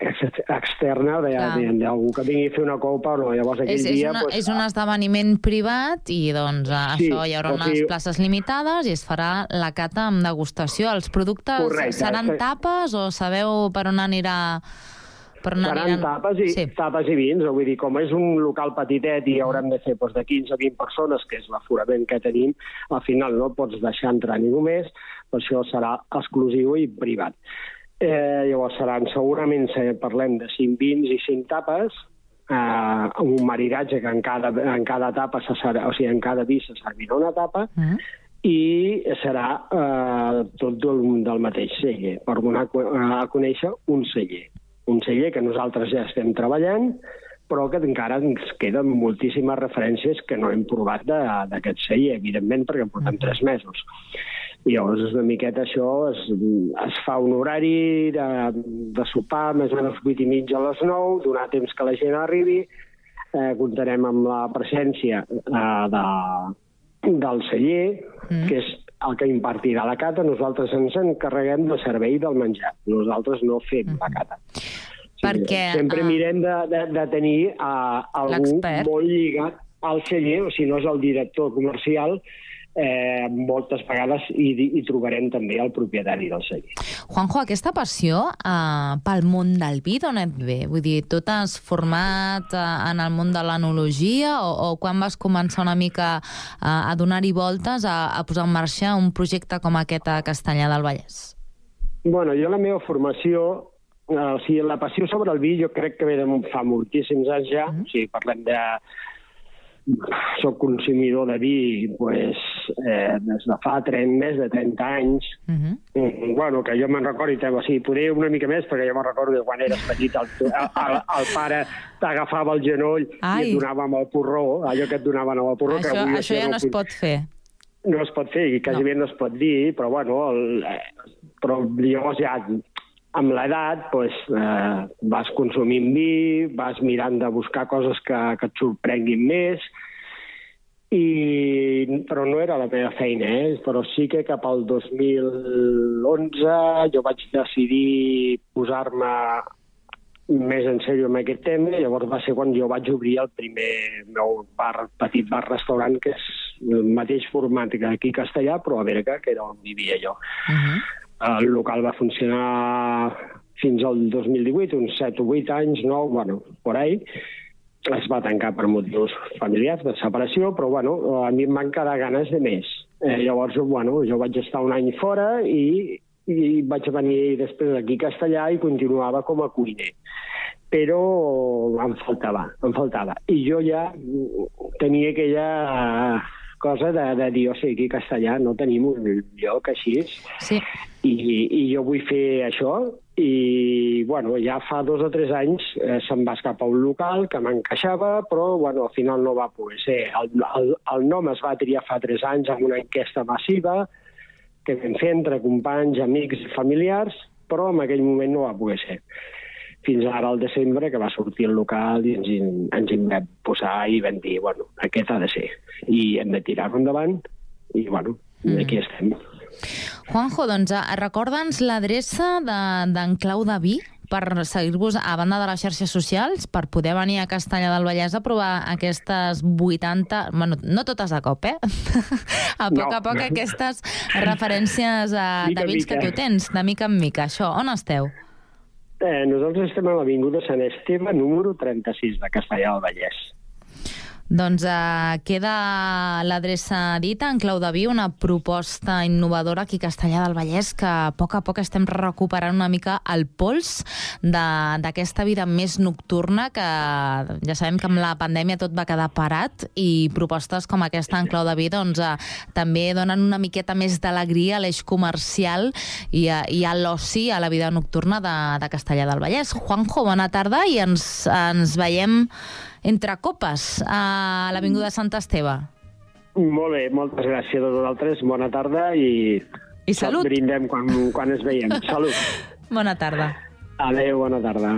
externa d'algú que vingui a fer una copa o no. Llavors, aquell és, és, dia, una, pues, és un esdeveniment privat i doncs sí, això hi haurà unes sigui... places limitades i es farà la cata amb degustació. Els productes Correcte, seran sí. tapes o sabeu per on anirà per anar Seran aniran... tapes i, sí. tapes i vins, vull dir, com és un local petitet i haurem de fer doncs, de 15 a 20 persones, que és l'aforament que tenim, al final no pots deixar entrar ningú més, per això serà exclusiu i privat. Eh, llavors seran, segurament, si parlem de 5 vins i 5 tapes, eh, amb un maridatge que en cada, en cada etapa, se serà, o sigui, en cada vi se servirà una tapa, Mm. i serà eh, tot del, del mateix celler, per donar a conèixer un celler. Un celler que nosaltres ja estem treballant, però que encara ens queden moltíssimes referències que no hem provat d'aquest celler, evidentment, perquè portem tres mesos. I llavors, una miqueta això, es, es fa un horari de, de sopar, més o menys 8 i mitja a les 9, donar temps que la gent arribi, eh, comptarem amb la presència eh, de, del celler, mm. que és el que impartirà la cata, nosaltres ens encarreguem del servei del menjar. Nosaltres no fem mm. la cata. Sí, Perquè, Sempre ah. mirem de, de, de tenir uh, algú molt lligat al celler, o si no és el director comercial, eh, moltes vegades hi, hi trobarem també el propietari del celler. Juanjo, aquesta passió eh, pel món del vi d'on et ve? Vull dir, tu t'has format eh, en el món de l'enologia o, o quan vas començar una mica eh, a donar-hi voltes, a, a posar en marxa un projecte com aquest a Castellà del Vallès? Bueno, jo la meva formació o sigui, la passió sobre el vi jo crec que ve de fa moltíssims anys ja, o sigui, parlem de... Soc consumidor de vi pues, eh, des de fa 30, més de 30 anys. Uh -huh. Mm, bueno, que jo me'n recordo, i o sigui, poder una mica més, perquè jo me'n recordo que quan eres petit el, el, el pare t'agafava el genoll Ai. i et donava amb el porró, allò que et donaven amb el porró. que Això, avui això ja no es pot- pot fer. no es pot fer, i quasi no. bé no es pot dir, però bueno, el, eh, però llavors ja amb l'edat doncs, eh, vas consumint vi, vas mirant de buscar coses que, que et sorprenguin més, i, però no era la meva feina, eh? però sí que cap al 2011 jo vaig decidir posar-me més en sèrio amb aquest tema, llavors va ser quan jo vaig obrir el primer meu bar, petit bar-restaurant, que és el mateix format que aquí a Castellà, però a Berga, que era on vivia jo. Uh -huh. El local va funcionar fins al 2018, uns 7 o 8 anys, 9, bueno, por ahí. Es va tancar per motius familiars, de separació, però bueno, a mi em van quedar ganes de més. Eh, llavors, bueno, jo vaig estar un any fora i, i vaig venir després aquí a Castellà i continuava com a cuiner però em faltava, em faltava. I jo ja tenia aquella cosa de, de dir, o sigui, aquí a Castellà no tenim un lloc així, sí. i, i jo vull fer això, i bueno, ja fa dos o tres anys eh, se'm va escapar un local que m'encaixava, però bueno, al final no va poder ser. El, el, el nom es va triar fa tres anys amb una enquesta massiva que vam fer entre companys, amics i familiars, però en aquell moment no va poder ser fins ara al desembre, que va sortir el local i ens, ens hi vam posar i vam dir, bueno, aquest ha de ser. I hem de tirar-ho endavant i, bueno, Mm. aquí estem. Juanjo, doncs recorda'ns l'adreça de- d'en Clau de Vi per seguir-vos a banda de les xarxes socials, per poder venir a Castellà del Vallès a provar aquestes 80... Bueno, no totes de cop, eh? a poc No. a poc aquestes referències a, Mica de vins que tu tens, de mica en mica. Això, on esteu? Eh, nosaltres estem a l'Avinguda Sant Esteve, número 36 de Castellà del Vallès. Doncs uh, queda l'adreça dita en Clau de Vi, una proposta innovadora aquí a Castellà del Vallès que a poc a poc estem recuperant una mica el pols d'aquesta vida més nocturna que ja sabem que amb la pandèmia tot va quedar parat i propostes com aquesta en Clau de Vi doncs, uh, també donen una miqueta més d'alegria a l'eix comercial i a, i a l'oci, a la vida nocturna de, de Castellà del Vallès. Juanjo, bona tarda i ens, ens veiem entre copes a l'Avinguda Sant Esteve. Molt bé, moltes gràcies a vosaltres, bona tarda i... I salut. Brindem quan, quan es veiem. Salut. Bona tarda. Adéu, bona tarda.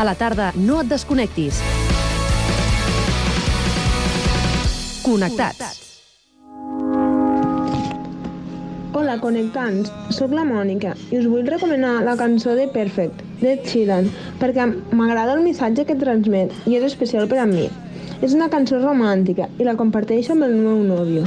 A la tarda, no et desconnectis. Connectats. Hola, connectants. Soc la Mònica i us vull recomanar la cançó de Perfect, d'Ed Sheeran, perquè m'agrada el missatge que transmet i és especial per a mi. És una cançó romàntica i la comparteixo amb el meu nòvio.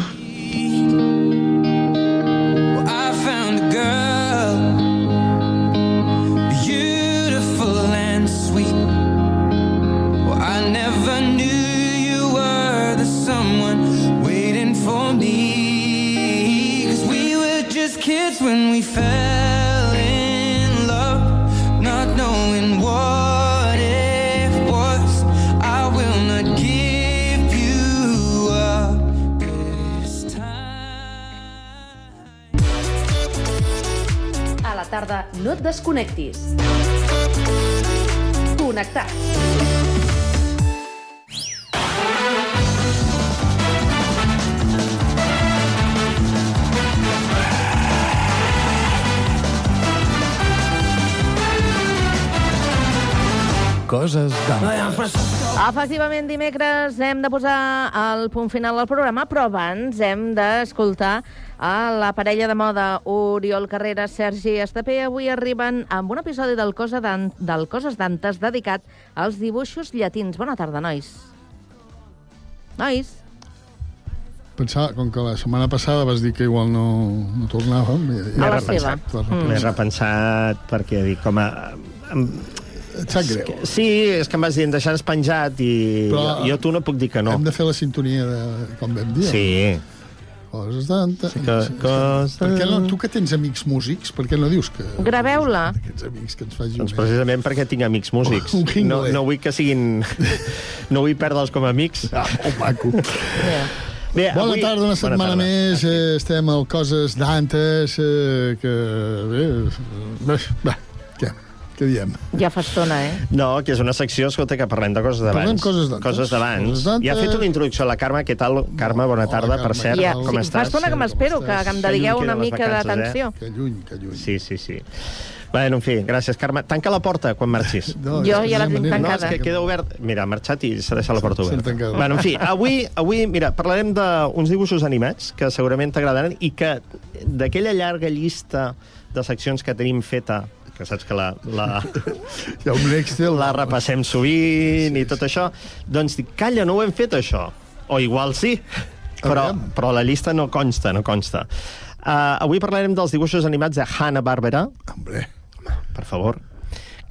Tarda, no et desconnectis. Connectats. Coses d'antes. Efectivament, dimecres hem de posar el punt final al programa, però abans hem d'escoltar a la parella de moda Oriol Carreras, Sergi Estapé. Avui arriben amb un episodi del, Cosa d'An- del Coses d'Antes dedicat als dibuixos llatins. Bona tarda, nois. Nois. Pensava, com que la setmana passada vas dir que igual no, no tornàvem... A la seva. Mm. M'he repensat perquè dic, home, em, Et sap greu. Sí, és que em vas dir, em deixaràs penjat i Però- jo, jo a tu no puc dir que no. Hem de fer la sintonia de, com vam dir. Sí. Coses tanta... Sí, que, coses... Per què no, tu que tens amics músics, per què no dius que Graveu-la. aquests amics que ens facin... Doncs precisament perquè tinc amics músics. Un No, no vull que siguin... No vull perdre'ls com a amics. Ah, oh, maco. Bé, Bona avui... tarda, una setmana tarda. més. Eh, estem al Coses d'Antes, eh, que... Bé, bé, bé, què? Diem? Ja fa estona, eh? No, que és una secció, escolta, que parlem de coses d'abans. Parlem coses d'abans. Coses d'antes. Ja ha fet una introducció a la Carme. Què tal, Carme? Bona tarda, per cert. Ja, Com sí, fa estàs? estona que m'espero, que, que em dedigueu una mica d'atenció. Que lluny, que lluny. Sí, sí, sí. Bueno, en fi, gràcies, Carme. Tanca la porta quan marxis. No, Jo ja la tinc No, tancada. és que queda obert. Mira, ha marxat i s'ha deixat la porta oberta. Bueno, en fi, avui, avui mira, parlarem d'uns dibuixos animats que segurament t'agradaran i que d'aquella llarga llista de seccions que tenim feta que saps que la, la, Hi ha un Excel. la repassem sovint i tot això, doncs dic, calla, no ho hem fet, això. O igual sí, però, però la llista no consta, no consta. Uh, avui parlarem dels dibuixos animats de Hanna-Barbera. Hombre. Per favor.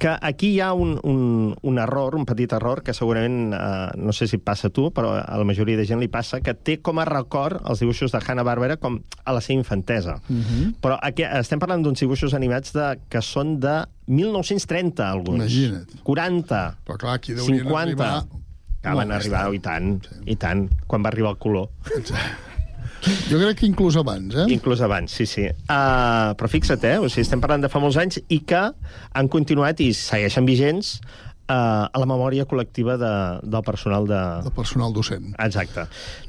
Que aquí hi ha un, un, un error, un petit error, que segurament, eh, no sé si passa a tu, però a la majoria de gent li passa, que té com a record els dibuixos de Hanna-Barbera com a la seva infantesa. Uh -huh. Però aquí estem parlant d'uns dibuixos animats de, que són de 1930, alguns. Imagina't. 40. Però clar, aquí deurien 50. arribar molt van arribar, tard. i tant, i tant, quan va arribar el color. Jo crec que inclús abans, eh? Inclús abans, sí, sí. Uh, però fixa't, eh? O sigui, estem parlant de fa molts anys i que han continuat i segueixen vigents uh, a la memòria col·lectiva de, del personal de... El personal docent. Exacte.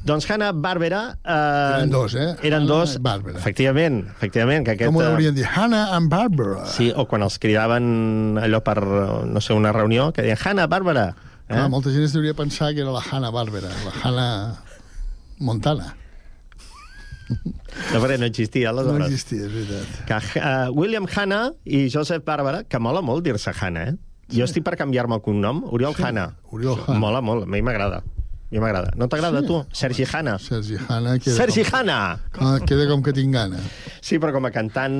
Doncs Hanna-Barbera... Uh, Eren dos, eh? Eren dos, Barbera. efectivament, efectivament. Que aquest, Com ho haurien dit? Hannah and Barbara. Sí, o quan els cridaven allò per, no sé, una reunió, que deien Hanna-Barbara. Eh? Clar, molta gent es hauria pensar que era la Hanna Barbera, la Hanna Montana. No, perquè no existia, No aleshores. existia, és veritat. Que, uh, William Hanna i Joseph Barbara, que mola molt dir-se Hanna, eh? Jo estic per canviar-me el cognom, Oriol Sí, Hanna. Oriol Hanna. Mola molt, a mi m'agrada. A mi m'agrada. No t'agrada Sí. tu? Sergi Hanna. Sergi Hanna queda, Sergi com, Hanna! ah, queda com que tinc gana. Sí, però com a cantant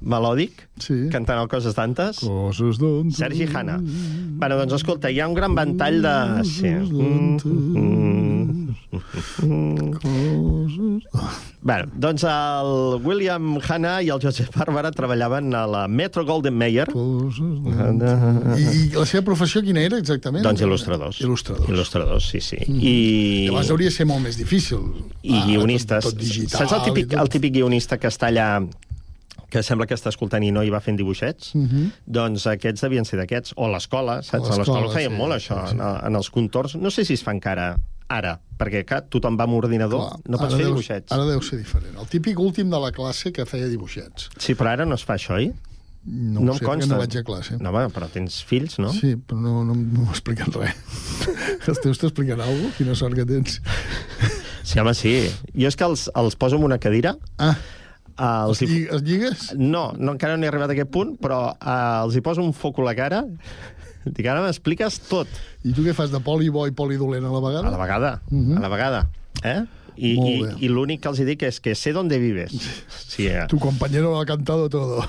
melòdic, Sí. cantant el Coses Tantes, Coses d'on... Sergi Hanna. Bueno, doncs escolta, hi ha un gran ventall de... Sí. Mm, mm, Coses... Bueno, doncs el William Hanna i el Joseph Barbara treballaven a la Metro Golden Mayer. I, la seva professió quina era exactament? Doncs il·lustradors. Il·lustradors. Il·lustradors, sí, sí. Mm. I... Llavors hauria de ser molt més difícil. i Ah, guionistes. Tot, tot digital. Saps el típic, el típic guionista que està allà que sembla que està escoltant i no hi va fent dibuixets, Uh -huh. doncs aquests devien ser d'aquests. O l'escola, saps? A l'escola, feien sí, molt, això, sí. En, en els contorns. No sé si es fa encara ara, perquè, clar, tothom va amb ordinador, Clar, no pots fer deu- dibuixets. Ara deu ser diferent. El típic últim de la classe que feia dibuixets. Sí, però ara no es fa això, oi? No, No sé, consta. no vaig a classe. No, bueno, però tens fills, no? Sí, però no, no, no m'ho expliquen res. Els teus t'expliquen alguna cosa? Quina sort que tens. Sí, home, sí. Jo és que els, els poso en una cadira, Ah, Uh, els, els, hi... els lligues? No, no, encara no he arribat a aquest punt, però uh, els hi poso un foc a la cara. Dic, ara m'expliques tot. I tu què fas, de polibo i polidolent a la vegada? A la vegada, Mhm. uh -huh. a la vegada. Eh? I, i, i l'únic que els dic és que sé dónde vives. Sí, eh? Tu compañero lo ha cantado todo.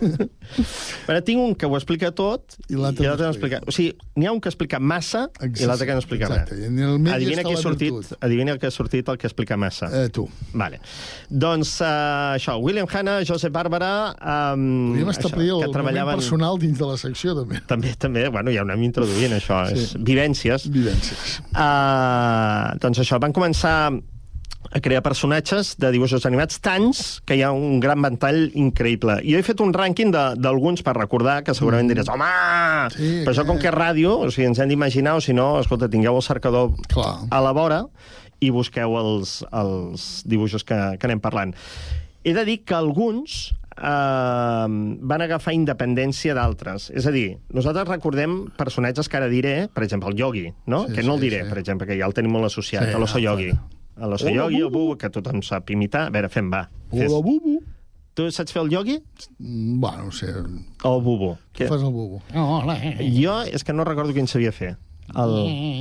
Però tinc un que ho explica tot I l'altre no explica... O sigui, n'hi ha un que explica massa i l'altre que no explica Exacte, res. el Adivina qui ha sortit, virtut. adivina el que ha sortit el que explica massa. Eh, tu. Vale. Doncs uh, això, William Hanna, Joseph Barbara... Um, Podríem establir el que moment treballaven... personal dins de la secció, també. També, també, bueno, ja ho anem introduint, això. Sí. És vivències. Vivències. Uh, doncs això, van començar a crear personatges de dibuixos animats tants que hi ha un gran ventall increïble. I he fet un rànquing de- d'alguns per recordar que segurament Mm. diràs home, Sí, però això com que és ràdio, o sigui, ens hem d'imaginar, o si no, escolta, tingueu el cercador Clar. a la vora i busqueu els, els dibuixos que, que anem parlant. He de dir que alguns eh, van agafar independència d'altres. És a dir, nosaltres recordem personatges que ara diré, per exemple, el Yogi, no? Sí, que no el sí, diré, sí. per exemple, que ja el tenim molt associat, Sí, a l'Oso no, Yogi. A l'Oso Yogi, el Bubu. Que tothom sap imitar. A veure, fem, va. Fes. Hola, bubu. Tu saps fer el Yogi Mm, Bueno, no sé. o el Bubu? Tu fas el bubu. Hola. Jo és que no recordo quin sabia fer. El...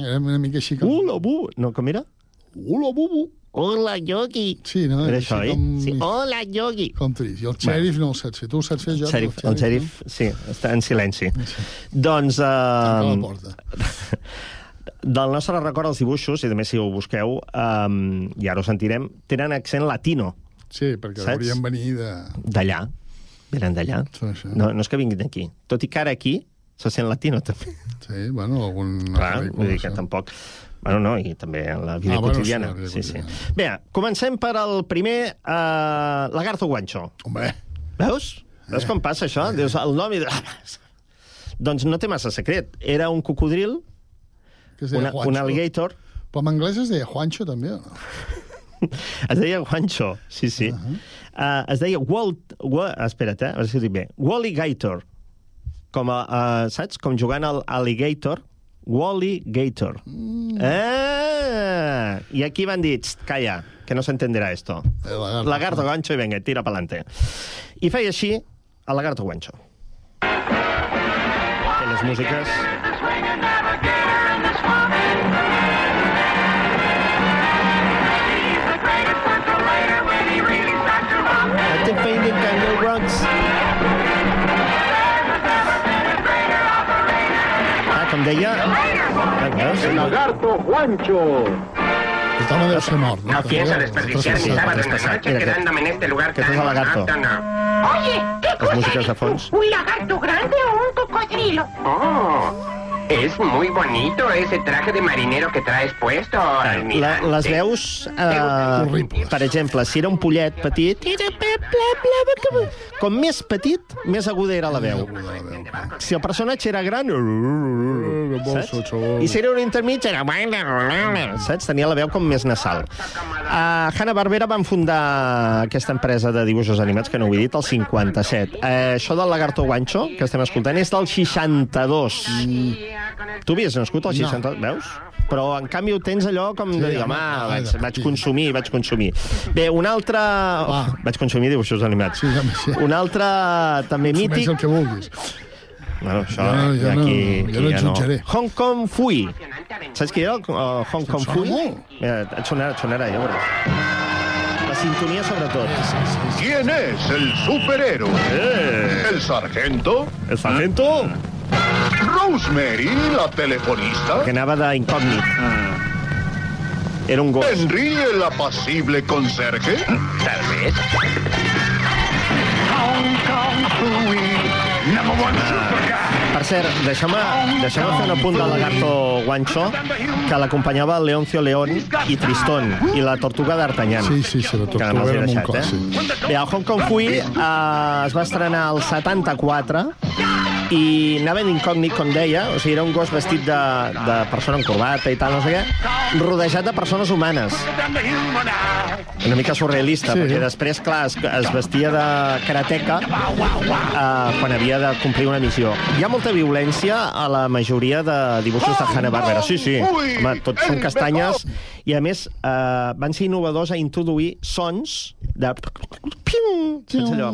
Era una mica així com... Hola, Bubu! No, com era? Hola, bubu. Hola, Yogi. Sí, no? Era això, eh? com- Sí. Hola, Yogi. Com trist. I el xèrif no el saps fer. Tu el saps fer, El jo? xèrif, el xèrif, sí, està en silenci. Doncs... Uh, del nostre record, els dibuixos, i també si ho busqueu, um, i ara ho sentirem, tenen accent latino. Sí, perquè Saps? haurien venir de... D'allà. Venen d'allà. Sí, sí. No, no és que vinguin d'aquí. Tot i que ara aquí se sent latino, també. Sí, bueno, algun... Clar, vull dir que tampoc... Bueno, no, i també en la vida Ah, bueno, quotidiana. sí, sí, sí. Bé, comencem per al primer uh, Lagarto Guancho. Home. Veus? Veus com passa això? Dius el nom i... doncs no té massa secret. Era un cocodril, una, Juancho. un alligator, Però en anglès es deia Juancho, també, o no? es deia Juancho, sí, sí. Uh -huh. uh, es deia Walt... Wa, espera't, eh? A veure si ho dic bé. Walligator. Com a, uh, saps? Com jugant al alligator. Wally Gator. Mm. Ah! I aquí van dir, "Txt, calla, que no se entenderá esto. lagarto. lagarto gancho i venga, tira pa'lante. I feia així el lagarto guancho. Aquelles músiques... Ah, com deia... Ah, veus? El lagarto Juancho. Aquest home deu ser mort, no? No pienso desperdiciar mi sábado en la noche Mira, quedándome en este lugar Aquest és el tan lagarto. monótono. Oye, ¿qué Les músiques de fons. ¿Un lagarto grande o un cocodrilo? Oh, es muy bonito ese traje de marinero que traes puesto, La, les veus, eh, per exemple, si era un pollet petit, era bla, bla, bla, bla, com més petit, més aguda era la veu. Si el personatge era gran, saps? I si era un intermig, era... Saps? Tenia la veu com més nasal. Uh, Hanna-Barbera van fundar aquesta empresa de dibuixos animats, que no ho he dit, el 57. Uh, això del Lagarto Guancho, que estem escoltant, és del 62. Tu havies nascut al 62, veus? Però, en canvi, ho tens allò com de dir, home, vaig, vaig consumir, vaig consumir. Bé, un altre... Oh, vaig consumir dibuixos animats. Un altre també mític... el que vulguis. Bueno, això, no- jo no- aquí, jo no et ja jutjaré. Hong Kong Fui. Saps qui era el uh, Hong Kong Fui? Mira, et sonarà, et sonarà, ja veuràs. La sintonia, sobretot. ¿Quién es el superhéroe? ¿El sargento? ¿El sargento? ¿Rosemary, la telefonista? Que anava d'incògnit. Era un gos. ¿Henry, el apacible conserje? Tal vez. Hong Kong Fooey, number one Per cert, deixeu-me deixeu fer un apunt del lagarto guancho que l'acompanyava el Leoncio León i Tristón i la tortuga d'Artagnan. Sí, sí, sí, la tortuga era molt deixat, clàssic. eh? Bé, el Hong Kong Fui eh, es va estrenar al 74 i anava d'incògnit, com deia, o sigui, era un gos vestit de, de persona amb corbata i tal, no sé què, rodejat de persones humanes. Una mica surrealista, Sí. perquè després, clar, es, es vestia de karateca eh, quan havia de complir una missió. Hi ha molta violència a la majoria de dibuixos de Hanna-Barbera. Sí, sí. Home, tots són castanyes. I, a més, eh, van ser innovadors a introduir sons de... Saps allò?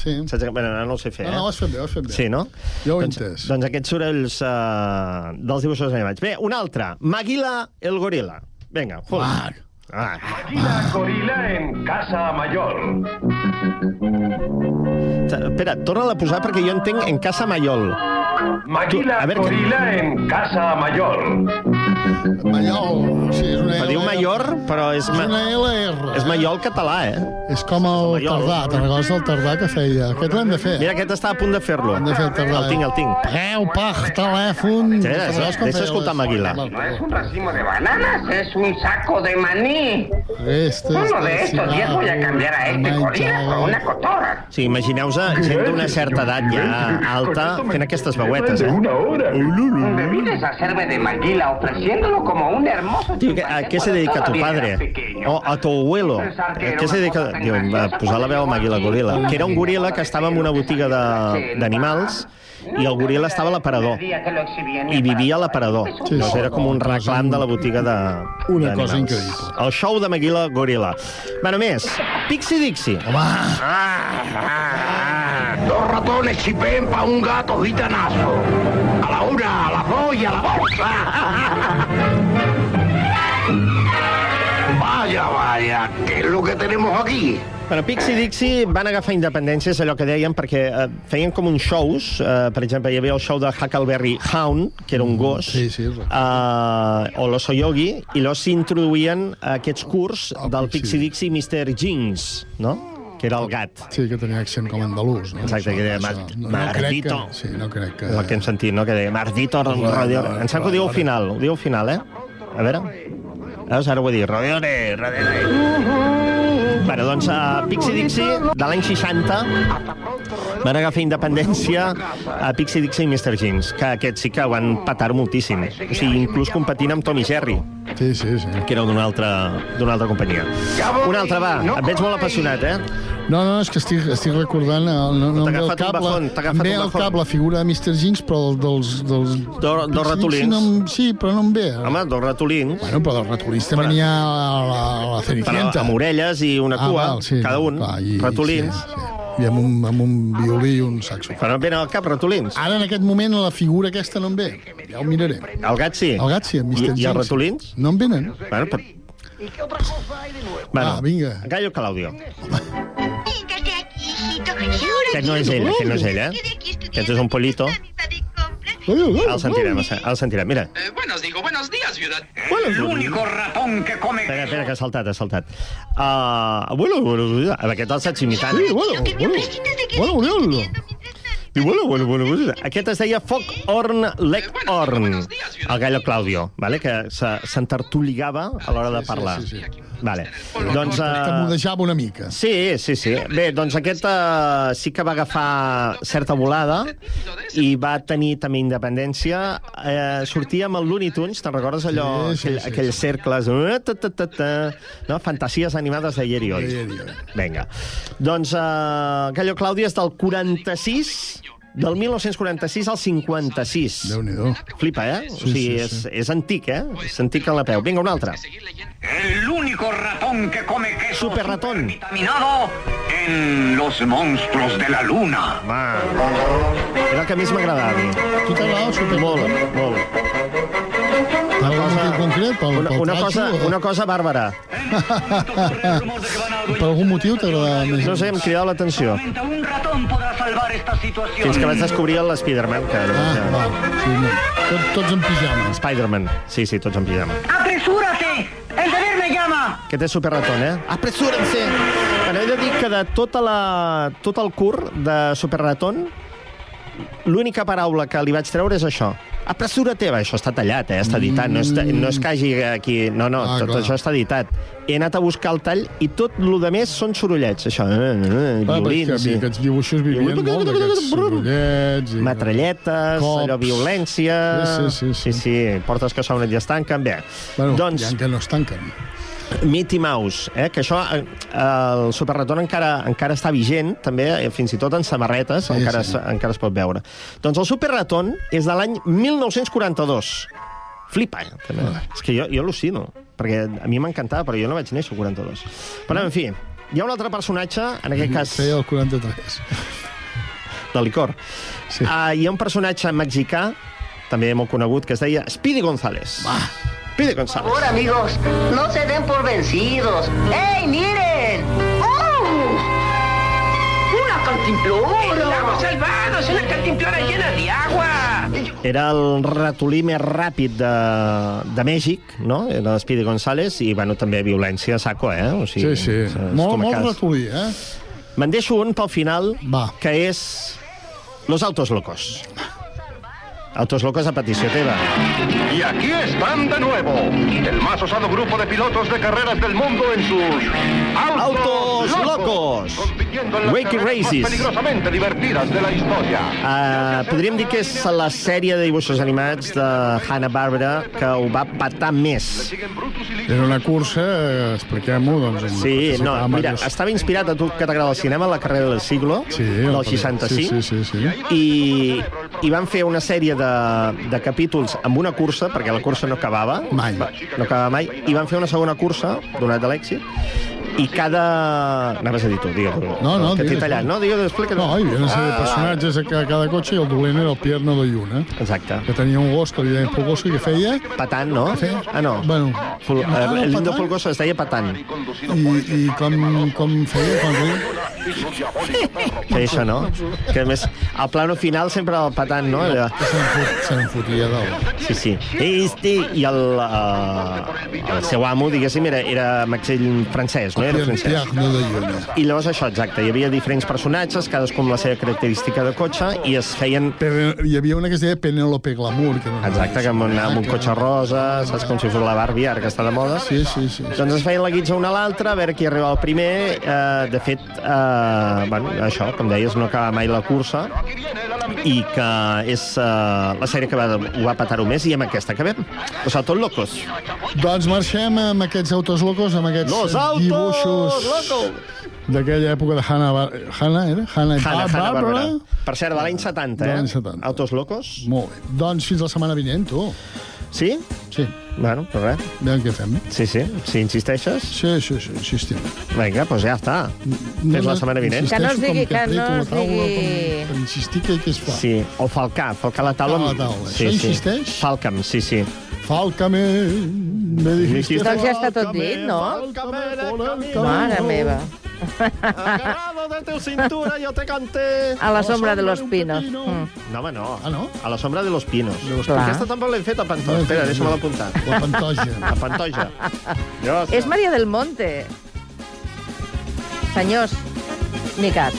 Sí. Saps? Bueno, no ho sé fer, eh? No, no, ho has fet bé, ho has fet bé. Sí, no? Jo ho he doncs, entès. Doncs aquests sorolls uh, dels dibuixos animats. Bé, un altre. Maguila el gorila. Vinga, Jul. Ah. La gorila en Casa Mayor. Espera, torna-la a posar perquè jo entenc en Casa Mayol. Maguila a veure, gorila en Casa Mayor. Mallol, sí, és una Se diu L. Mayor, però és... És una LR. És Mallol català, eh? És com el Mallol. Tardà, te'n recordes del Tardà que feia? Aquest l'hem de fer. Mira, aquest està a punt de fer-lo. Hem de fer el Tardà. El tinc, el tinc. Pagueu, pag, telèfon... Deixa- escoltar Maguila. No es un racimo de bananas, es un saco de maní. Este Uno de estos días voy a cambiar a este gorila por una cotorra. Sí, imagineu-vos gent d'una certa edat ja alta fent aquestes veuetes, eh? Debí hacerme de Maguila ofreciéndolo como un hermoso que- ¿a qué se dedica tu padre? O a tu abuelo? ¿A què se dedica? Diu, a posar la veu a Maguila Gorila. Que era un gorila que estava en una botiga de- d'animals i el gorila estava a l'aparador. I vivia a l'aparador. Sí, doncs era com un reclam de la botiga de Una cosa increïble. El show de Maguila Gorila. Bueno, més, Pixie Dixie. Dos ratones chipeen pa' un gato gitanazo. A la una, a la dos y a la bolsa. Vaya, vaya. ¿qué es lo que tenemos aquí? Bueno, Pixie Dixie van agafar independència, és allò que deien, perquè eh, feien com uns shows. Eh, per exemple, hi havia el show de Huckleberry Hound, que era un gos, Sí, sí, eh, o l'Oso Yogi, i llavors s'introduïen aquests curs del Pixie Dixie i Mr. Jinx, no? Que era el gat. Sí, que tenia accent com andalús, no? Exacte, que deia Mar no, no Mardito. que, sí, no crec que... El que hem sentit, no? Que deia Mardito Rodeo... Em sembla que ho diu al final, ho diu al final, eh? A veure... Veus, ara ho he dit. Rodeore, rodeore. Bueno, doncs, uh, Pixie Dixie, de l'any 60, van agafar independència a Pixie Dixie i Mr. Jeans, que aquests sí que van patar moltíssim. O sigui, inclús competint amb Tom i Jerry. Sí, sí, sí. Que era d'una altra, d'una altra companyia. Una altra, va. Et veig molt apassionat, eh? No, no, és que estic, estic recordant... el- No, no T'ha em ve el agafat un cap, la, bajón, em ve bajón. cap la figura de Mr. Jinx, però del- dels... dels Dos, dos ratolins. No, em- sí, però no em ve. Home, dos ratolins. Bueno, però dels ratolins també n'hi ha a la, la Cenicienta. Però amb orelles i una Ah, cua, val, sí, cada un, clar, i- ratolins. Sí, sí. I amb un, amb un violí i un saxo. Però no em venen al cap ratolins. Ara, en aquest moment, la figura aquesta no em ve. Ja ho miraré. El gat sí. El gat sí, el Mr. I, i els ratolins? No em venen. Bueno, per... Bueno, Ah, vinga. Gallo Claudio. Aquest no és ell, aquest no és ell, eh? Aquest és un pollito. El sentirem, el sentirem. Mira. buenos, digo, buenos días, ciudad. Buenos El único ratón que come Espera, espera, que ha saltat, ha saltat. Uh, bueno, bueno, aquest el saps imitant. Sí, bueno, bueno. Bueno, Oriol. I bueno, bueno, bueno, bueno. Aquest es deia Foc Horn Leghorn, el gallo Claudio, vale? que se- s'entertuligava a l'hora de parlar. Sí, sí, sí. Vale. Doncs, Que uh, mudejava una mica. Sí, sí, sí. Bé, doncs aquest uh, sí que va agafar certa volada i va tenir també independència. Eh, sortia amb el Looney Tunes, te'n recordes allò? Sí, sí, aquell, sí, aquells cercles... eh, ta, ta, ta, ta, no? Fantasies animades de Ieri Oi. Vinga. Doncs uh, Gallo Claudia és del 46 del 1946 al 56. Déu-n'hi-do. Flipa, eh? o Sí, sigui, sí, és, sí. és antic, eh? És antic en la peu. Vinga, un altre. El único ratón que come queso Super ratón. vitaminado en los monstruos de la luna. Va. Era el que més m'agradava. Tu t'agrada el super Molt, molt. Per algun motiu concret? Pel, Una, pel una, cosa, o- una cosa bàrbara. Per algun motiu t'agrada més? No sé, em cridava l'atenció. Fins que vaig descobrir el Spider-Man. Que, Ah, que... va. Sí, no. Tot, tots en pijama. Spider-Man. Sí, sí, tots en pijama. ¡Apresúrate! ¡El deber me llama! Aquest és Superratón, eh? Apresúrense! Bueno, he de dir que de tota la, tot el curt de Superratón, l'única paraula que li vaig treure és això. Apresura-te! Va, Això està tallat, eh? Està editat. No és, no és que hagi aquí... No, no, Ah, tot clar. això està editat. He anat a buscar el tall i tot el de més són sorollets, això. Eh, eh, Ah, violins... i- Aquests dibuixos vivien molt d'aquests sorollets. I... Metralletes, Cops. allò, violència... Sí, sí, sí, sí. sí, sí portes que sonen i es tanquen. Bé, Bueno, doncs... hi ha que no es tanquen. Mickey Mouse, eh? que això, eh, el Superretorn encara, encara està vigent, també, eh, fins i tot en samarretes, Sí, encara, sí. Es, encara es pot veure. Doncs el Superretorn és de l'any 1942. Flipa, eh? També. És que jo, jo al·lucino, perquè a mi m'encantava, però jo no vaig néixer al 42. Però, en fi, hi ha un altre personatge, en aquest cas... Feia el 43. De licor. Sí. Uh, hi ha un personatge mexicà, també molt conegut, que es deia Speedy González. Va. Speedy González. Por favor, amigos, no se den por vencidos. ¡Ey, miren! ¡Oh! ¡Una cantimplora! ¡Estamos salvados! ¡Una cantimplora llena de agua! Era el ratolí més ràpid de, de Mèxic, no? Era l'Speedy González, i, bueno, també violència a saco, eh? O Sí, sí. és Molt, molt ratolí, eh? Me'n deixo un pel final, Va. que és Los Autos Locos. Autos Locos a petició teva. Y aquí están de nuevo, el más osado grupo de pilotos de carreras del mundo en sus Autos Locos! en las Wakey carreras Races. peligrosamente divertidas de la historia. Uh, podríem dir que és la sèrie de dibuixos animats de Hanna-Barbera que ho va patar més. Era una cursa, eh, expliquem-ho, doncs... on Sí, no, mira, diversos- estava inspirat a tu que t'agrada el cinema, la carrera del siglo, Sí, del el- 65, Sí, sí, sí. sí. i, i van fer una sèrie de, de capítols amb una cursa, perquè la cursa no acabava. Mai. No acabava mai. I van fer una segona cursa, donat de l'èxit, I cada... Anaves a dir tu, digue tu. No, no, que t'he tallat. no. No, digue, explica. No, hi havia una sèrie de Ah, personatges a ca- cada cotxe i el dolent era el Pierno de Lluna. Exacte. Que tenia un gos que li deien Pulgoso i que feia... Patant, no? Feia... Ah, no. Bueno, Ful, Ah, no, eh, el lindo. Fulgoso es deia Patant. i, i com, com feia? Com feia? Feia això, no? Que a més, al plano final sempre el Patant, no? Allò. Se n'en fotia dalt. Sí, sí. Este, I el, uh, el seu amo, diguéssim, era, era Maxell francès, no? De Lluna. I llavors això, exacte, hi havia diferents personatges, cadascun amb la seva característica de cotxe, i es feien... Però hi havia una que es deia Penélope Glamour. Que no Exacte, que amb amb un cotxe rosa, saps com si fos la Barbie, ara que està de moda. Sí, sí, sí. Doncs es feien la guitza una a l'altra, a veure qui arribava el primer. Eh, de fet, eh, bueno, això, com deies, no acaba mai la cursa i que és eh, la sèrie que va, ho va patar-ho més i amb aquesta acabem. Los Autos Locos. Doncs marxem amb aquests autos locos, amb aquests Los Autos dibuixos Locos! d'aquella època de Hanna... Bar Hanna, era? Hanna, Hanna, Hanna Barbera. Per cert, de l'any 70, De eh? l'any 70. Autos Locos. Molt bé. Doncs fins la setmana vinent, tu. Sí? Sí. Bueno, pues res. Veiem què fem. Sí, sí. Si insisteixes... Sí, sí, sí, insistim. Vinga, doncs ja està. Fins la setmana vinent. Que no es digui, que no aprieto la es taula digui... Com, per insistir que, que es fa. Sí, o falcar, falcar la taula. Falcar la taula. Sí, Això sí. insisteix? Falca'm, sí, sí. Falcame, me dijiste... Doncs ja està tot dit, no? Mare meva. Agarrado de tu cintura yo te canté. A la sombra de los pinos. Mm. No, home, no. Ah, no? A la sombra de los pinos. De Clar. Aquesta tampoc l'hem fet a Pantoja. No, Espera, sí, deixa'm-la sí. apuntar. La pantoja. A Pantoja. És Maria del Monte. Senyors, ni cas.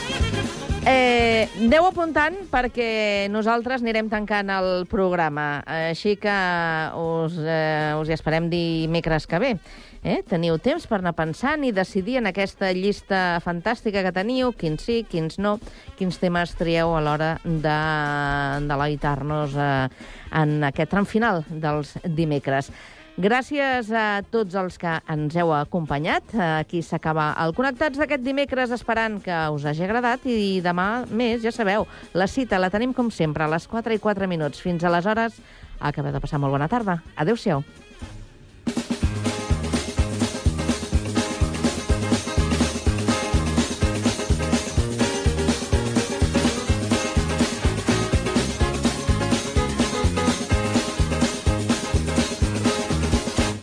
Eh, aneu apuntant perquè nosaltres anirem tancant el programa. Així que us, eh, us hi esperem dimecres que ve. Eh? Teniu temps per anar pensant i decidir en aquesta llista fantàstica que teniu quins sí, quins no, quins temes trieu a l'hora de deleitar-nos eh, en aquest tram final dels dimecres. Gràcies a tots els que ens heu acompanyat. Aquí s'acaba el Connectats d'aquest dimecres, esperant que us hagi agradat i demà més, ja sabeu, la cita la tenim com sempre a les 4 i 4 minuts. Fins aleshores, acabeu de passar molt bona tarda. Adéu-siau.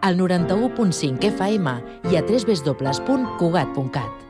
Al 91.5 FM i a www.cugat.cat.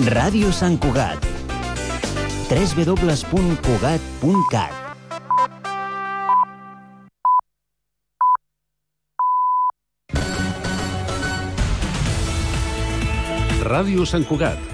Ràdio Sant Cugat. www.cugat.cat Ràdio Sant Cugat,